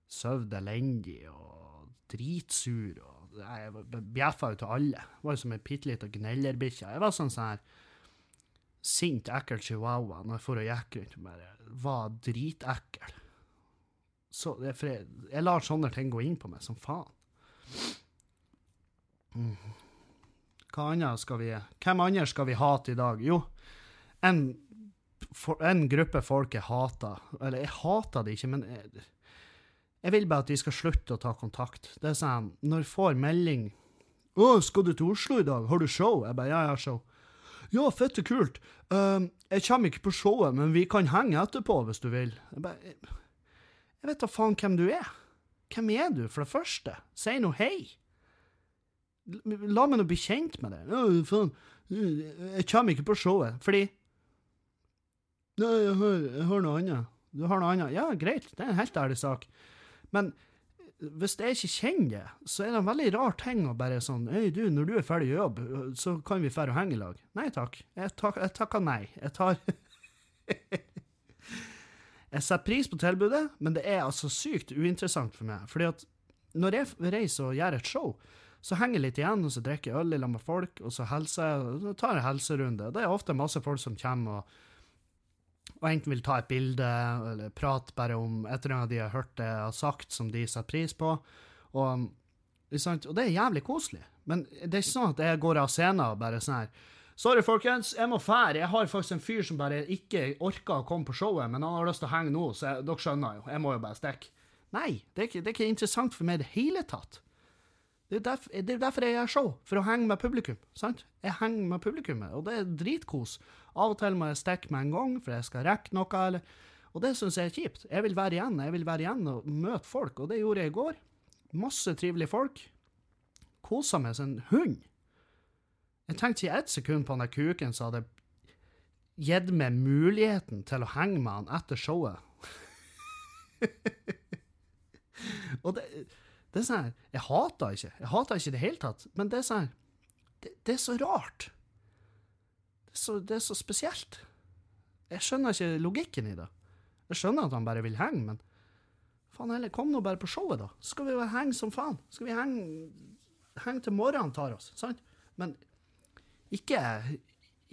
Sov elendig og dritsur og Jeg bjeffa jo til alle. Jeg var jo som ei bitte lita gnellerbikkje. Jeg var sånn sånn her sint, ekkel chihuahua når jeg for og gikk rundt og bare var dritekkel. Så, for jeg, jeg, lar sånne ting gå inn på meg som faen. Mm. Hva annet skal vi Hvem andre skal vi hate i dag? Jo, en, for, en gruppe folk jeg hater. Eller, jeg hater det ikke, men jeg, jeg vil bare at de skal slutte å ta kontakt. Det er sånn, Når jeg får melding 'Å, skal du til Oslo i dag? Har du show?' Jeg bare 'Ja, jeg har show'. Ja, fette kult. Uh, jeg kommer ikke på showet, men vi kan henge etterpå hvis du vil. Jeg, bare, jeg, vet da faen hvem du er. Hvem er du, for det første? Si nå hei. La meg nå bli kjent med deg. Ja, faen. Jeg kommer ikke på showet, fordi Nei, jeg har, jeg har noe annet. Du har noe annet. Ja, greit, det er en helt ærlig sak. Men hvis jeg ikke kjenner det, så er det en veldig rar ting å bare sånn Hei, du, når du er ferdig i jobb, så kan vi dra og henge i lag. Nei takk. Jeg, tak, jeg takker nei. Jeg tar Jeg setter pris på tilbudet, men det er altså sykt uinteressant for meg. Fordi at når jeg reiser og gjør et show, så henger jeg litt igjen, og så drikker jeg øl i lag med folk, og så helser, så tar jeg helserunde. Det er ofte masse folk som kommer og, og enten vil ta et bilde, eller prate bare om et eller annet de har hørt jeg har sagt som de setter pris på. Og, og det er jævlig koselig. Men det er ikke sånn at jeg går av scenen og bare sånn her Sorry, folkens, jeg må fære. Jeg har faktisk en fyr som bare ikke orker å komme på showet, men han har lyst til å henge nå, så jeg, dere skjønner jo. Jeg må jo bare stikke. Nei, det er, ikke, det er ikke interessant for meg i det hele tatt. Det er, derfor, det er derfor jeg gjør show, for å henge med publikum. sant? Jeg henger med publikummet, og det er dritkos. Av og til må jeg stikke med en gang, for jeg skal rekke noe, eller Og det syns jeg er kjipt. Jeg vil være igjen jeg vil være igjen og møte folk, og det gjorde jeg i går. Masse trivelige folk. Kosa meg som en hund. Jeg tenkte ikke ett sekund på han der kuken som hadde gitt meg muligheten til å henge med han etter showet. og det, det, er sånn her Jeg hater ikke. Jeg hater ikke i det hele tatt, men det er sånn det, det, er så rart. Det er så, det er så spesielt. Jeg skjønner ikke logikken i det. Jeg skjønner at han bare vil henge, men faen heller, kom nå bare på showet, da. Så skal vi jo henge som faen. Skal vi henge, henge til morgenen tar oss, sant? Men ikke,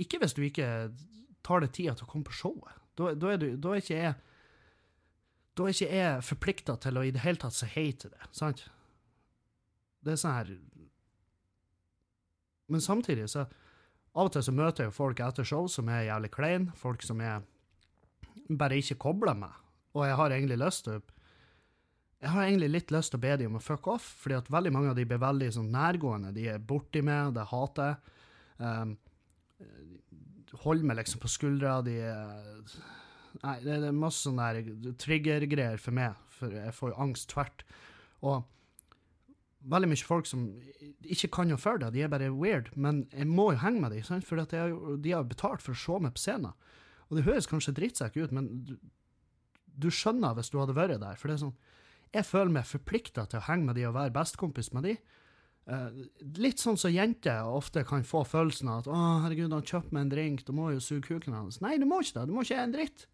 ikke hvis du ikke tar deg tida til å komme på showet. Da, da, er, du, da er ikke jeg da er ikke jeg forplikta til å i det hele tatt si hei til det, sant? Det er sånn her Men samtidig, så Av og til så møter jeg jo folk etter show som er jævlig klein, folk som er bare ikke kobler meg. og jeg har egentlig lyst til jeg har egentlig litt lyst til å be dem om å fuck off, fordi at veldig mange av de blir veldig sånn nærgående. De er borti meg, det hater jeg. Um, holder meg liksom på skuldra. De Nei, det er masse sånne trigger-greier for meg, for jeg får jo angst tvert. Og veldig mye folk som ikke kan noe for det, de er bare weird, men jeg må jo henge med dem, for de har betalt for å se meg på scenen. Og det høres kanskje drittsekk ut, men du, du, skjønner hvis du hadde vært der. For det er sånn, jeg føler meg forplikta til å henge med de og være bestekompis med de. Uh, litt sånn som jenter ofte kan få følelsen av at 'Å, herregud, han kjøpte meg en drink, da må jo suge kuken hans'. Nei, du må ikke det. Du må ikke gjøre en dritt.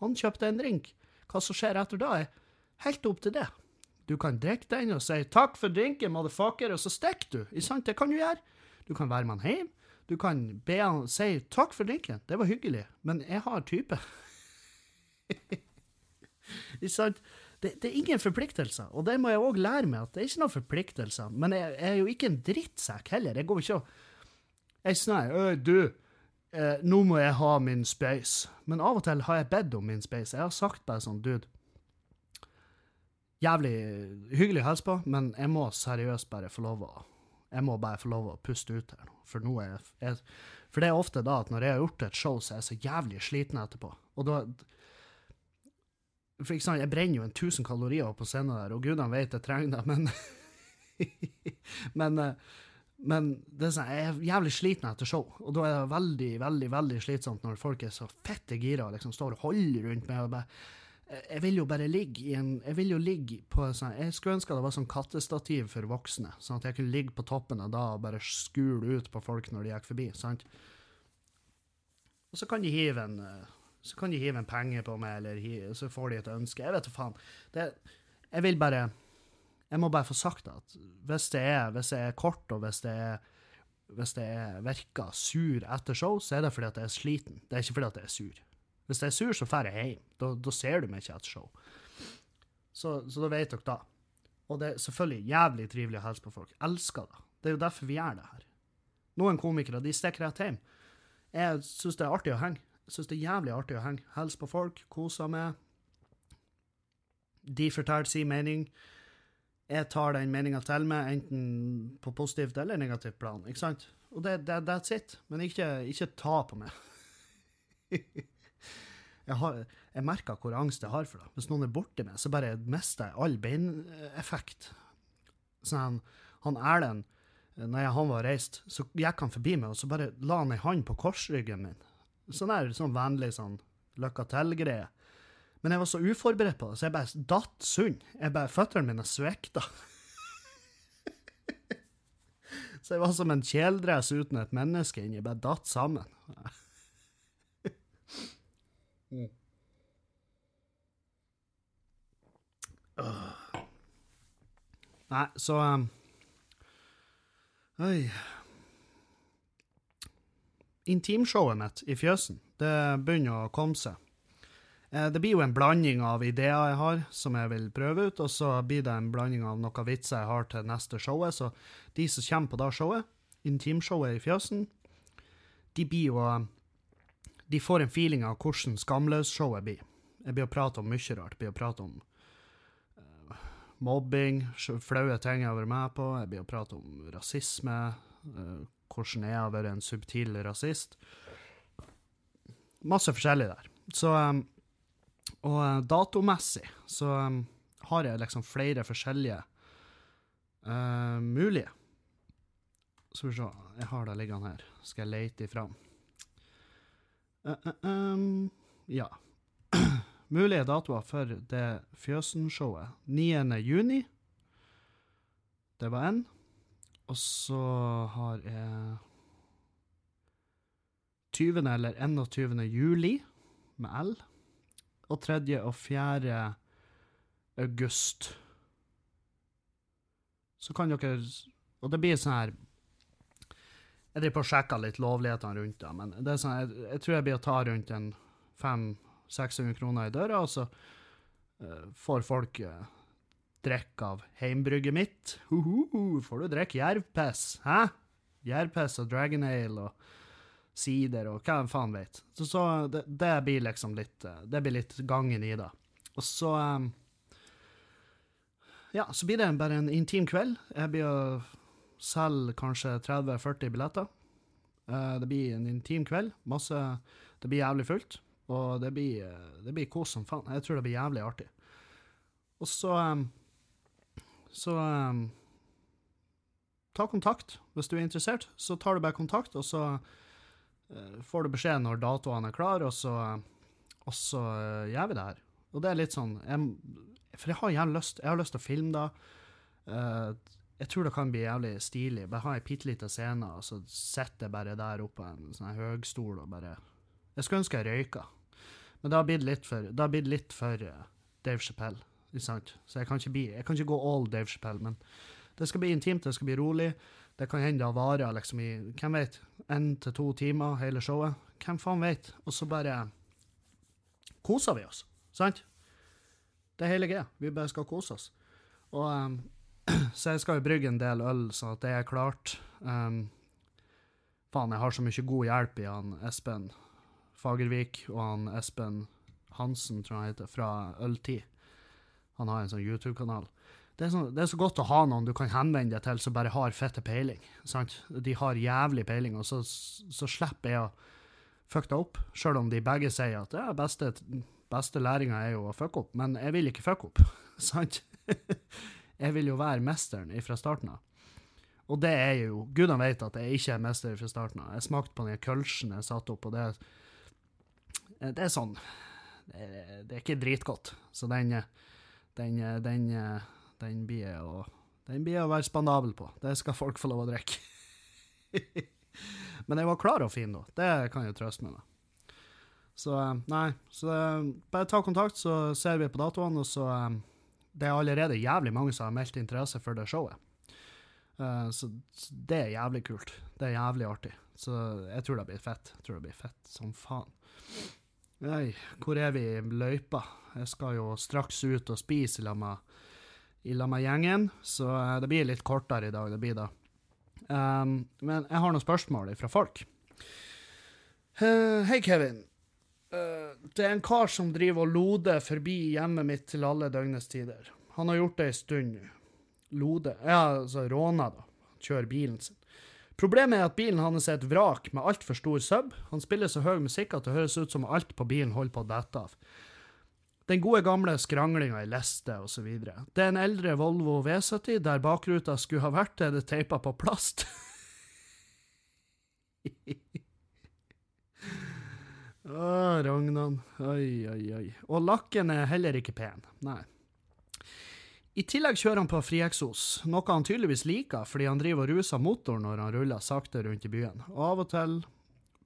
Han kjøpte en drink. Hva som skjer etter da, er helt opp til det. Du kan drikke den og si 'takk for drinken, motherfucker', og så stikker du. Ikke sant? Det kan du gjøre. Du kan være med han hjem. Du kan be han si 'takk for drinken', det var hyggelig, men jeg har type. ikke sant? det, det, er ingen forpliktelser, og det må jeg òg lære meg, at det er ikke noen forpliktelser. Men jeg, jeg, er jo ikke en drittsekk heller. Jeg går ikke og Jeg sier du, eh, nå må jeg ha min space. Men av og til har jeg bedt om min space. Jeg har sagt bare sånn, dude Jævlig hyggelig å hilse på, men jeg må seriøst bare få lov å jeg må bare få lov å puste ut her nå. For nå er jeg, For det er ofte da at når jeg har gjort et show, så er jeg så jævlig sliten etterpå. Og da for eksempel, Jeg brenner jo en 1000 kalorier på scenen der, og gudene vet jeg trenger det, men Men, eh, men det er sånn, jeg er jævlig sliten etter show, og da er det veldig veldig, veldig slitsomt når folk er så fette gira og liksom står og holder rundt meg. og bare jeg vil jo bare ligge i en Jeg vil jo ligge på sånn Jeg skulle ønske det var sånn kattestativ for voksne, sånn at jeg kunne ligge på toppen av da og bare skule ut på folk når de gikk forbi. sant? Og så kan de hive en eh, så kan de hive en penge på meg, eller så får de et ønske. Jeg vet da faen. Det, jeg vil bare Jeg må bare få sagt at hvis det er, hvis det er kort, og hvis det er hvis det er virker sur etter show, så er det fordi at jeg er sliten. Det er ikke fordi at jeg er sur. Hvis jeg er sur, så drar jeg hjem. Da, da, ser du meg ikke etter show. Så, så da vet dere da. Og det er selvfølgelig jævlig trivelig å hilse på folk. Elsker det. Det er jo derfor vi gjør det her. Noen komikere de stikker rett hjem. Jeg syns det er artig å henge Jeg syns det er jævlig artig å henge. Hilse på folk, kose meg. De forteller sin mening. Jeg tar den meninga til meg, enten på positivt eller negativt plan. ikke sant? Og det, det, that's it. Men ikke, ikke ta på meg. jeg, har, jeg merker hvor angst jeg har for det. Hvis noen er borti meg, så bare mister jeg all beineffekt. Sånn, han Erlend, når han var reist, så gikk han forbi meg, og så bare la han ei hånd på korsryggen min. Sånn der, sånn vennlig sånn lykke til-greie. Men jeg var så uforberedt på det, så jeg bare datt sund. Jeg bare, Føttene mine svikta. så jeg var som en kjeledress uten et menneske inni. Jeg bare datt sammen. mm. Nei, så um, Oi. Intimshowet mitt i fjøsen, det begynner å komme seg. Eh, det blir jo en blanding av ideer jeg har, som jeg vil prøve ut, og så blir det en blanding av noen vitser jeg har til neste showet. Så de som kommer på det showet, intimshowet i fjøsen, de blir jo De får en feeling av hvordan Skamløs-showet blir. Jeg blir å prate om mye rart. Jeg blir å prate om mobbing, flaue ting jeg har vært med på. Jeg blir å prate om rasisme, uh, hvordan jeg har vært en subtil rasist. Masse forskjellig der. Så um, Og uh, datomessig så um, har jeg liksom flere forskjellige uh, mulige. Skal vi se, jeg har det liggende her. Skal jeg lete ifram? Um, ja mulige datoer for det Fjøsen-showet. 9. juni. Det var én. Og så har jeg 20. eller 21. juli med L. Og 3. og 4. august. Så kan dere Og det blir sånn her Jeg driver på og sjekker litt lovlighetene rundt det, men det sånn, jeg, jeg tror jeg blir å ta rundt en 500-600 kroner i døra, og så uh, får folk uh, drikke av heimbrygget mitt. Uh, -huh, får du drikke jervpiss, hæ? Jervpiss og Dragon Ale og sider og hva faen vet. Så, så det, det, blir liksom litt uh, Det blir litt gangen i det. Og så um, Ja, så blir det bare en intim kveld. Jeg blir å selge kanskje 30-40 billetter. Uh, det blir en intim kveld. Masse Det blir jævlig fullt. Og det blir, eh, det blir kos som faen. Jeg tror det blir jævlig artig. Og så um, Så ta kontakt hvis du er interessert. Så tar du bare kontakt, og så får du beskjed når datoene er klare, og så, og så gjør vi det her. Og det er litt sånn jeg, For jeg har gjerne lyst Jeg har lyst til å filme det. Jeg tror det kan bli jævlig stilig. Bare ha ei bitte lita scene, og så sitter jeg bare der oppe på en sånn høgstol og bare Jeg skulle ønske jeg røyka. Men det har blitt litt for, det har blitt litt for uh, Dave Chappelle. Ikke sant? Så jeg kan, ikke bli, jeg kan ikke gå all Dave Chappelle, men det skal bli intimt, det skal bli rolig. Det kan hende det varer liksom i hvem vet, én til to timer, hele showet. Hvem faen vet? Og så bare koser vi oss, sant? Det er hele greia. Vi bare skal kose oss. Og um, Så jeg skal jo brygge en del øl, sånn at det er klart. Um, faen, jeg har så mye god hjelp i han Espen Fagervik og han Espen Hansen, tror jeg han heter, fra Øltid. Han har en sånn YouTube-kanal. Det, sånn, det, er så godt å ha noen du kan henvende deg til som bare har fette peiling. sant? De har jævlig peiling, og så, så slipper jeg å fucke det opp, sjøl om de begge sier at ja, beste, beste læringa er jo å fucke opp, men jeg vil ikke fucke opp, sant? Jeg vil jo være mesteren fra starten av. Og det er jo Gudene vet at jeg ikke er mester fra starten av. Jeg smakte på den kølsjen jeg satte opp, og det er Eh, det er sånn Det, det er ikke dritgodt. Så den, den, den, den blir å den blir å være spandabel på. Det skal folk få lov å drikke. Men jeg var klar og fin nå. Det kan jeg trøste meg med. Så nei, så bare ta kontakt, så ser vi på datoene, og så Det er allerede jævlig mange som har meldt interesse for det showet. Uh, så, det er jævlig kult. Det er jævlig artig. Så jeg tror det blir fett. Jeg tror det blir fett som faen. Nei, hvor er vi i løypa? Jeg skal jo straks ut og spise i lag med, gjengen, så eh, det blir litt kortere i dag. det blir da. Um, men jeg har noen spørsmål fra folk. Uh, Hei, Kevin. Uh, det er en kar som driver og loder forbi hjemmet mitt til alle døgnets tider. Han har gjort det ei stund nå. Lode Ja, altså råna, da. Kjører bilen sin. Problemet er at bilen hans er et vrak med altfor stor sub. Han spiller så høy musikk at det høres ut som alt på bilen holder på å dette av. Den gode gamle skranglinga i leste osv. Det er en eldre Volvo V70 der bakruta skulle ha vært, er det teipa på plast. Oi, Ragnan. Oi, oi, oi. Og lakken er heller ikke pen. Nei. I tillegg kjører han på frieksos, noe han tydeligvis liker fordi han driver og ruser motoren når han ruller sakte rundt i byen, av og til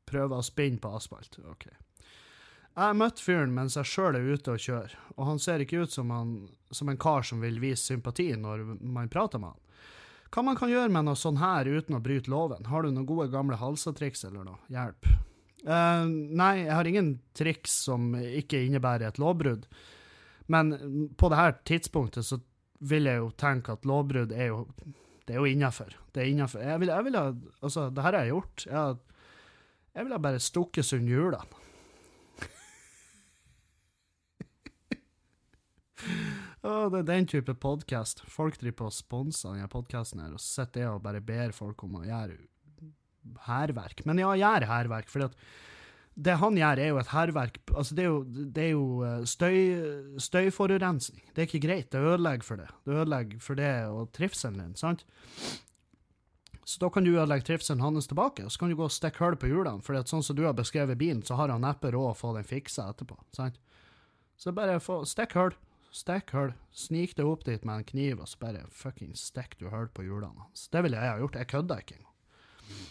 prøver å spinne på asfalt. Ok. Jeg har møtt fyren mens jeg sjøl er ute og kjører, og han ser ikke ut som, han, som en kar som vil vise sympati når man prater med han. Hva man kan gjøre med noe sånn her uten å bryte loven? Har du noen gode gamle halsetriks eller noe? Hjelp. Uh, nei, jeg har ingen triks som ikke innebærer et lovbrudd. Men på det her tidspunktet så vil jeg jo tenke at lovbrudd er jo det er jo innafor. Det er innafor. Jeg ville vil Altså, det her har jeg gjort. Jeg, jeg ville bare stukket sund hjulene. oh, det er den type podkast. Folk driver på og sponser denne podkasten og sitter og bare ber folk om å gjøre hærverk. Men ja, gjør hærverk, at det han gjør, er jo et hærverk. Altså, det er jo, det er jo eh, støy, støyforurensning. Det er ikke greit. Det ødelegger for det. Det ødelegger for det og trivselen din, sant? Så da kan du ødelegge trivselen hans tilbake, og så kan du gå og stikke hull på hjulene. For sånn som du har beskrevet bilen, så har han neppe råd å få den fiksa etterpå. sant? Så bare få stikk hull. Stikk hull. Snik deg opp dit med en kniv, og så bare fucking stikk du hull på hjulene hans. Det ville jeg ha gjort. Jeg kødder ikke engang.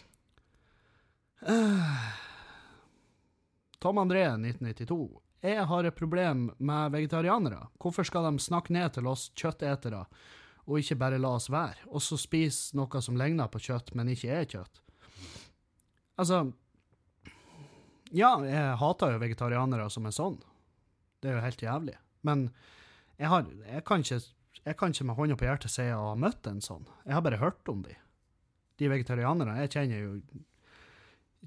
Tom André, 1992. Jeg har et problem med vegetarianere. Hvorfor skal de snakke ned til oss kjøttetere, og ikke bare la oss være, og så spise noe som ligner på kjøtt, men ikke er kjøtt? Altså Ja, jeg hater jo vegetarianere som er sånn. Det er jo helt jævlig. Men jeg, har, jeg, kan, ikke, jeg kan ikke med hånda på hjertet si jeg har møtt en sånn. Jeg har bare hørt om de. De vegetarianerne jeg kjenner jo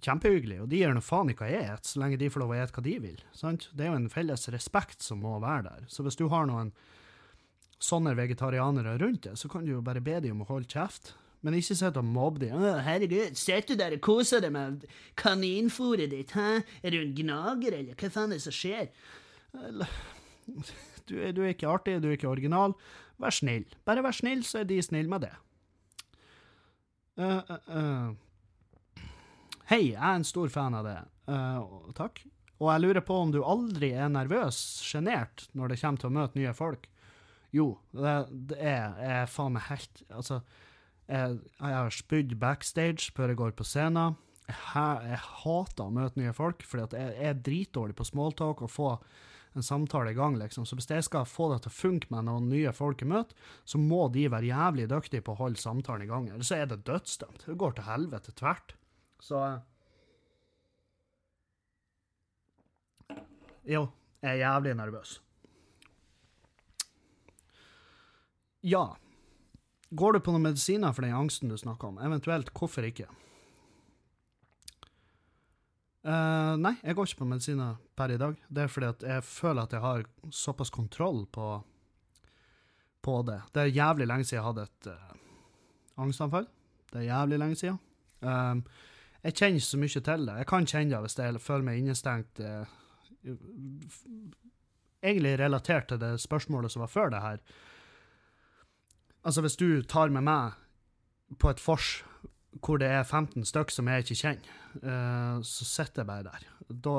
kjempehyggelig, og de gir nå faen i hva jeg spiser, så lenge de får lov å spise hva de vil. Sant? Det er jo en felles respekt som må være der. Så hvis du har noen sånne vegetarianere rundt deg, så kan du jo bare be dem om å holde kjeft. Men ikke sitt og mobbe dem. 'Herregud, sitter du der og koser deg med kaninfôret ditt, hæ? Er du en gnager, eller hva faen er det som skjer?' Du er, du er ikke artig, du er ikke original. Vær snill. Bare vær snill, så er de snille med det. Uh, uh, uh. Hei, jeg er en stor fan av det. Uh, takk. Og jeg lurer på om du aldri er nervøs, sjenert, når det kommer til å møte nye folk? Jo, det, det er, er faen meg helt Altså, jeg, jeg har spydd backstage før jeg går på scenen. Jeg, jeg, hater å møte nye folk, fordi jeg, jeg er dritdårlig på smalltalk og få en samtale i gang, liksom. Så hvis jeg skal få det til å funke med noen nye folk jeg møter, så må de være jævlig dyktige på å holde samtalen i gang. Eller så er det dødsdømt. Det går til helvete tvert. Så Jo, jeg er jævlig nervøs. Ja. Går du på noen medisiner for den angsten du snakker om? Eventuelt, hvorfor ikke? Uh, nei, jeg går ikke på medisiner per i dag. Det er fordi at jeg føler at jeg har såpass kontroll på, på det. Det er jævlig lenge siden jeg hadde et uh, angstanfall. Det er jævlig lenge siden. Um, jeg kjenner ikke så mye til det. Jeg kan kjenne det hvis jeg føler meg innestengt. Eh, egentlig relatert til det spørsmålet som var før det her. Altså, hvis du tar med meg på et vors hvor det er 15 stykk som jeg ikke kjenner, eh, så sitter jeg bare der, da,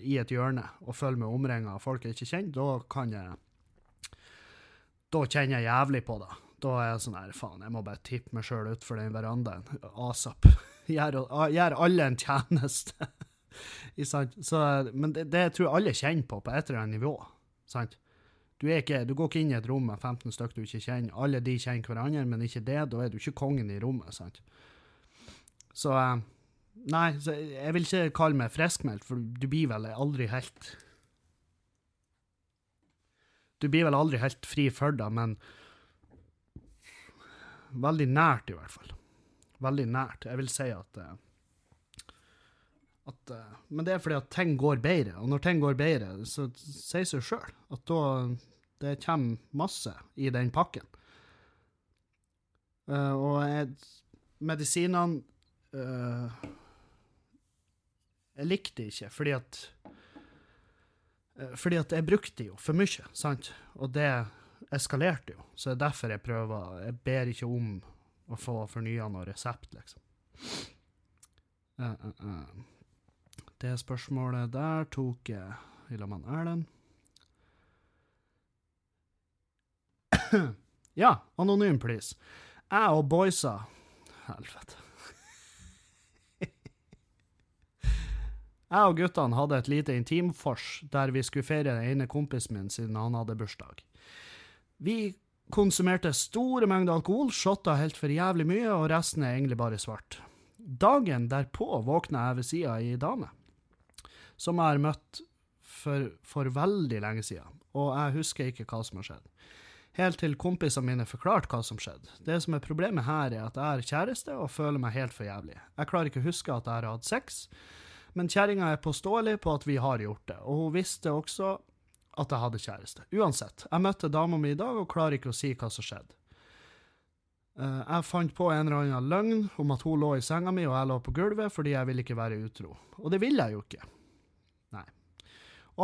i et hjørne, og føler meg omringa av folk jeg ikke kjenner. Da kan jeg Da kjenner jeg jævlig på det. Da er jeg sånn her, faen, jeg må bare tippe meg sjøl utfor den verandaen asap. Gjør, gjør alle en tjeneste. Så, men det, det, tror jeg alle kjenner på, på et eller annet nivå. Sant? Du, ikke, du, går ikke inn i et rom med 15 stykker du ikke kjenner. Alle de kjenner hverandre, men ikke det. Da er du ikke kongen i rommet. sant? Så eh, Nei, så jeg vil ikke kalle meg friskmeldt, for du blir vel aldri helt Du blir vel aldri helt fri for det, men veldig nært, i hvert fall. Veldig nært. Jeg vil si at eh, at, uh, men det er fordi at ting går bedre, og når ting går bedre, så sier seg sjøl at da det kommer masse i den pakken. Uh, og medisinene uh, Jeg likte ikke, fordi at Fordi at jeg brukte jo for mye, sant? Og det eskalerte jo. Så det er derfor jeg prøver Jeg ber ikke om å få fornya noe resept, liksom. Uh, Det spørsmålet der tok jeg i lag med Erlend. ja, anonym, please. Jeg og boysa Helvete. Jeg og guttene hadde et lite intimfors der vi skulle feire den ene kompisen min siden han hadde bursdag. Vi konsumerte store mengder alkohol, shotta helt for jævlig mye, og resten er egentlig bare svart. Dagen derpå våkna jeg ved sida av ei dame, som jeg har møtt for, for veldig lenge siden, og jeg husker ikke hva som har skjedd. Helt til kompisene mine forklarte hva som skjedde. Det som er problemet her, er at jeg er kjæreste og føler meg helt for jævlig. Jeg klarer ikke å huske at jeg har hatt sex, men kjerringa er påståelig på at vi har gjort det, og hun visste også at jeg hadde kjæreste. Uansett, jeg møtte dama mi i dag og klarer ikke å si hva som skjedde. Eh, Jeg fant på en eller annen løgn om at hun lå i senga mi og jeg lå på gulvet fordi jeg ville ikke være utro. Og det vil jeg jo ikke. Nei.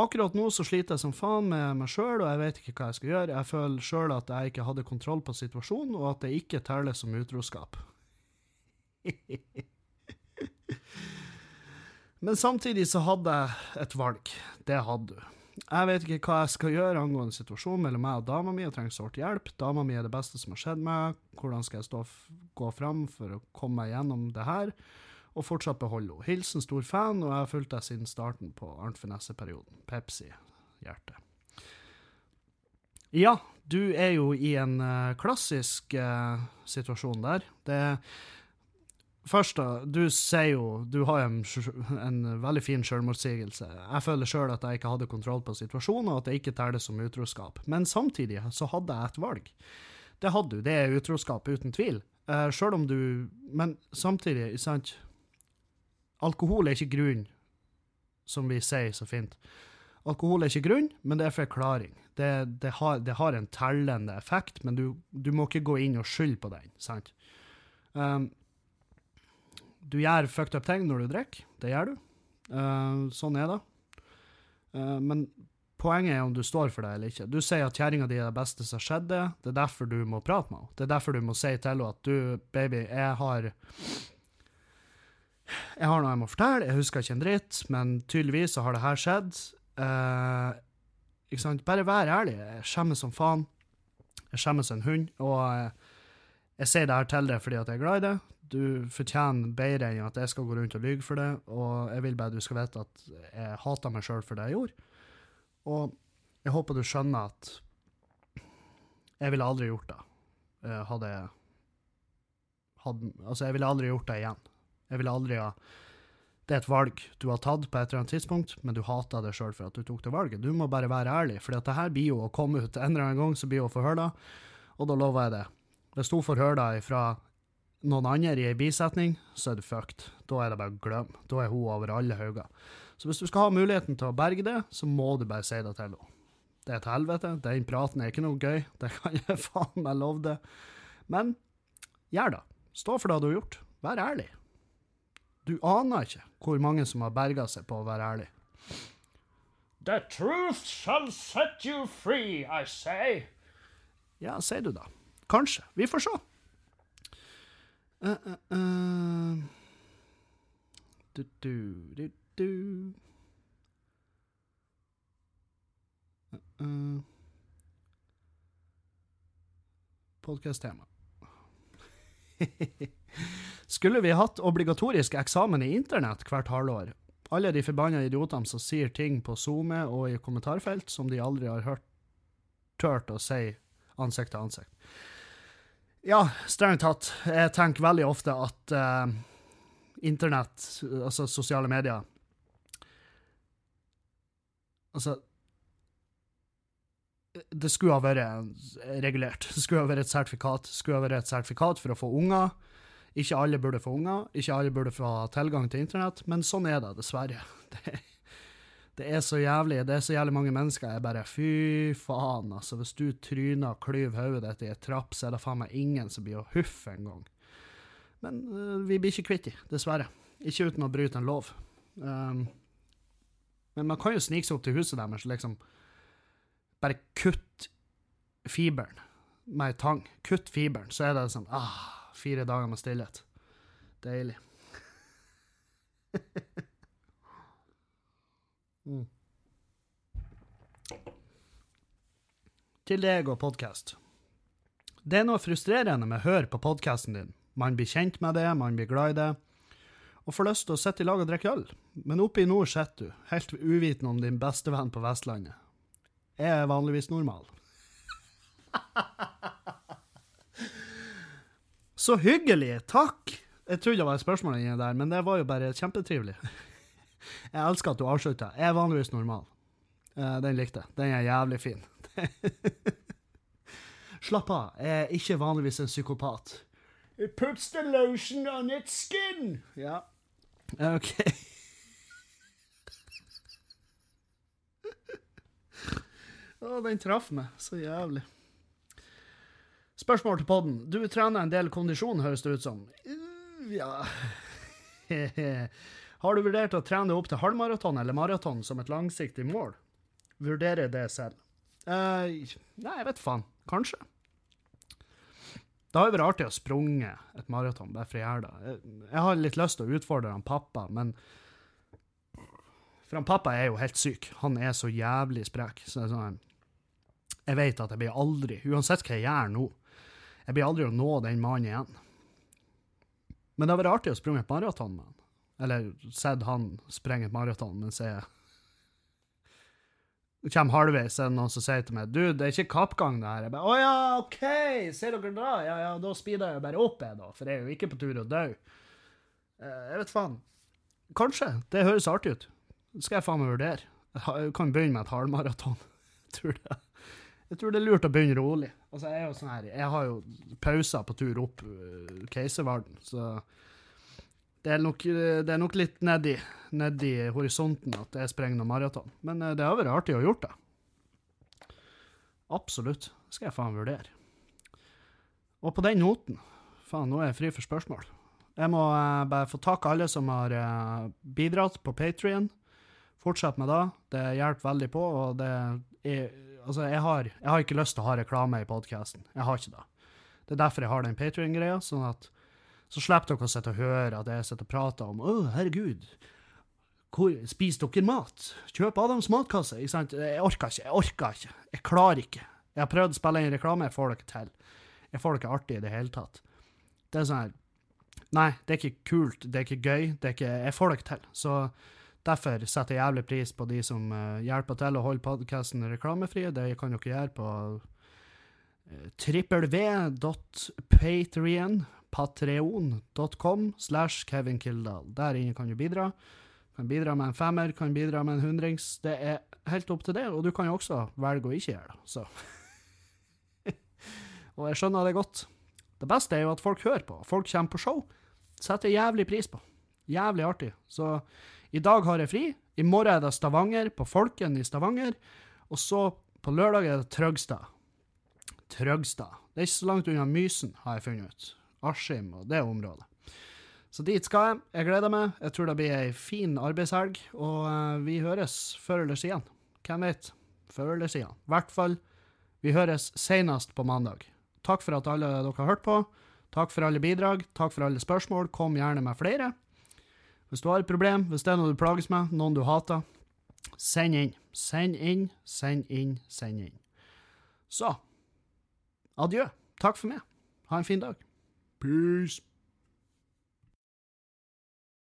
Akkurat nå så sliter jeg som faen med meg sjøl, og jeg vet ikke hva jeg skal gjøre. Jeg føler sjøl at jeg ikke hadde kontroll på situasjonen, og at det ikke teller som utroskap. Men samtidig så hadde jeg et valg. Det hadde du. Jeg vet ikke hva jeg skal gjøre angående situasjonen mellom meg og dama mi, og trenger sårt hjelp. Dama mi er det beste som har skjedd meg. Hvordan skal jeg gå fram for å komme meg gjennom det her, og fortsatt beholde henne? Hilsen stor fan, og jeg har fulgt deg siden starten på Arnt Finesse-perioden. Pepsi. Hjerte. Ja, du er jo i en eh, klassisk uh, situasjon der. Det Først, da. Du sier jo Du har en, en veldig fin selvmotsigelse. Jeg føler sjøl at jeg ikke hadde kontroll på situasjonen, og at jeg ikke teller som utroskap. Men samtidig så hadde jeg et valg. Det hadde du. Det er utroskap, uten tvil. Uh, sjøl om du Men samtidig, sant Alkohol er ikke grunn, som vi sier så fint. Alkohol er ikke grunn, men det er forklaring. Det, det, har, det har en tellende effekt, men du, du må ikke gå inn og skylde på den. sant? Um, du gjør fucked up ting når du drikker. Det gjør du. Uh, sånn er det. Uh, men poenget er om du står for det eller ikke. Du sier at kjerringa di er det beste som skjedde. Det er derfor du må prate med henne. Det er derfor du må si til henne at du, baby, jeg har Jeg har noe jeg må fortelle, jeg husker ikke en dritt, men tydeligvis så har det her skjedd. Uh, ikke sant? Bare vær ærlig. Jeg skjemmes som faen. Jeg skjemmes en hund. Og jeg sier det her til deg fordi at jeg er glad i det. Du fortjener bedre enn at jeg skal gå rundt og lyge for det, og jeg vil bare du skal vite at jeg hater meg sjøl for det jeg gjorde. Og jeg håper du skjønner at jeg ville aldri gjort det. eh, Hadde jeg hadde, Altså, jeg ville aldri gjort det igjen. Jeg ville aldri ha Det er et valg du har tatt på et eller annet tidspunkt, men du hater det sjøl for at du tok det valget. Du må bare være ærlig, for det her blir jo å komme ut en eller annen gang, så blir hun det, og da lover jeg det. Hvis hun får høre fra noen andre i ei bisetning, så er du fucked. Da er det bare å glemme. Da er hun over alle hauger. Så hvis du skal ha muligheten til å berge det, så må du bare si det til henne. Det er et helvete. Den praten er ikke noe gøy. Det kan jeg faen meg love det. Men gjør det. Stå for det du har gjort. Vær ærlig. Du aner ikke hvor mange som har berga seg på å være ærlig. The truth shall set you free, I say. Ja, sier du da. Kanskje. Vi får se. Uh, uh, uh. Du, du, du, du. Uh, uh. Podcast-tema. Skulle vi hatt obligatorisk eksamen i internett hvert halvår? Alle de forbanna idiotene som sier ting på SoMe og i kommentarfelt som de aldri har hørt tørt å si ansikt til ansikt. Ja, strengt tatt. Jeg tenker veldig ofte at uh, internett, altså sosiale medier Altså Det skulle ha vært regulert. Det skulle ha vært et sertifikat. Det skulle ha vært et sertifikat for å få unger. Ikke alle burde få unger, ikke alle burde få tilgang til internett, men sånn er det, dessverre. Det, det er så jævlig, det er så jævlig mange mennesker. Jeg bare fy faen, altså. Hvis du tryner og klyver hodet ditt i et trapp, så er det faen meg ingen som blir å huffe engang. Men uh, vi blir ikke kvitt dem, dessverre. Ikke uten å bryte en lov. Um, men man kan jo snike seg opp til huset deres og liksom bare kutt fiberen med ei tang. Kutt fiberen, så er det sånn ah, Fire dager med stillhet. Deilig. Mm. Til deg og podkast. Det er noe frustrerende med å høre på podkasten din. Man blir kjent med det, man blir glad i det, og får lyst til å sitte i lag og drikke øl. Men oppe i nord sitter du, helt uvitende om din bestevenn på Vestlandet. Jeg er vanligvis normal. Så hyggelig! Takk! Jeg trodde det var et spørsmål inni der, men det var jo bare kjempetrivelig. Jeg elsker at du avslutta. Jeg er vanligvis normal. Eh, Den likte. Den er jævlig fin. Slapp av, jeg er ikke vanligvis en psykopat. It puts the lotion on its skin. Ja. OK. Å, den traff meg så jævlig. Spørsmål til podden. Du trener en del kondisjon, høres det ut som. Ja Har du vurdert å trene opp til halvmaraton eller maraton som et langsiktig mål? Vurderer det selv. Uh, nei, jeg vet faen. Kanskje. Det har jo vært artig å sprunge et maraton, bare for å gjøre det. Jeg, har litt lyst til å utfordre han pappa, men For han pappa er jo helt syk. Han er så jævlig sprek. Så sånn, jeg vet at jeg blir aldri, uansett hva jeg gjør nå, jeg blir aldri å nå den mannen igjen. Men det har vært artig å sprunge et maraton med han. Eller sett han sprenge et maraton mens jeg kommer halvveis, er det noen som sier til meg Du, det er ikke kappgang, det her. Jeg bare Å ja, OK, ser dere da? Ja, ja, da speeder jeg bare opp, jeg, da. For jeg er jo ikke på tur å dø. Eh, Jeg vet faen. Kanskje. Det høres artig ut. Det skal jeg faen meg vurdere. Jeg kan begynne med et halvmaraton. Jeg tror det. Jeg tror det er lurt å begynne rolig. Altså, jeg er jo sånn her Jeg har jo pauser på tur opp Keiserverden, så det er nok, eh, det er nok litt nedi, nedi horisonten at jeg sprenger noen maraton. Men eh, det har vært artig å gjort det. Absolutt. Det skal jeg faen vurdere. Og på den noten Faen, nå er jeg fri for spørsmål. Jeg må eh, bare få takke alle som har bidratt på Patrion. Fortsett med det. Det hjelper veldig på, og det er Altså, jeg har, jeg har ikke lyst til å ha reklame i podkasten. Jeg har ikke det. Det er derfor jeg har den Patrion-greia, sånn at så slipper dere å sitte og høre at jeg sitter og prater om Å, herregud, hvor, spiser dere mat? Kjøp Adams matkasse. Ikke sant? Jeg orker ikke. Jeg orker ikke. Jeg klarer ikke. Jeg har prøvd å spille inn reklame, jeg får det ikke til. Jeg får det ikke artig i det hele tatt. Det er sånn her Nei, det er ikke kult, det er ikke gøy, det er ikke Jeg får det ikke til. Så derfor setter jeg jævlig pris på de som eh, hjelper til å holde podkasten reklamefri. Det kan dere gjøre på uh, www.patrion patreon.com slash Kevin Kildahl. Der inne kan du bidra. Kan bidra med en femmer, kan bidra med en hundrings. Det er helt opp til det, og du kan jo også velge å ikke gjøre det. Så. og jeg skjønner det godt. Det beste er jo at folk hører på. Folk kommer på show. Setter jævlig pris på. Jævlig artig. Så i dag har jeg fri. I morgen er det Stavanger, på Folken i Stavanger. Og så på lørdag er det Trøgstad. Trøgstad. Det er ikke så langt unna Mysen, har jeg funnet ut. Askim og det området. Så dit skal jeg. Jeg gleder meg. Jeg tror det blir ei fin arbeidshelg, og eh, vi høres før eller siden. Hvem vet? Før eller siden. I hvert fall, vi høres senest på mandag. Takk for at alle dere har hørt på. Takk for alle bidrag. Takk for alle spørsmål. Kom gjerne med flere. Hvis du har et problem, hvis det er noe du plages med, noen du hater, send inn. Send inn, send inn, send inn. Så adjø. Takk for meg. Ha en fin dag. Peace.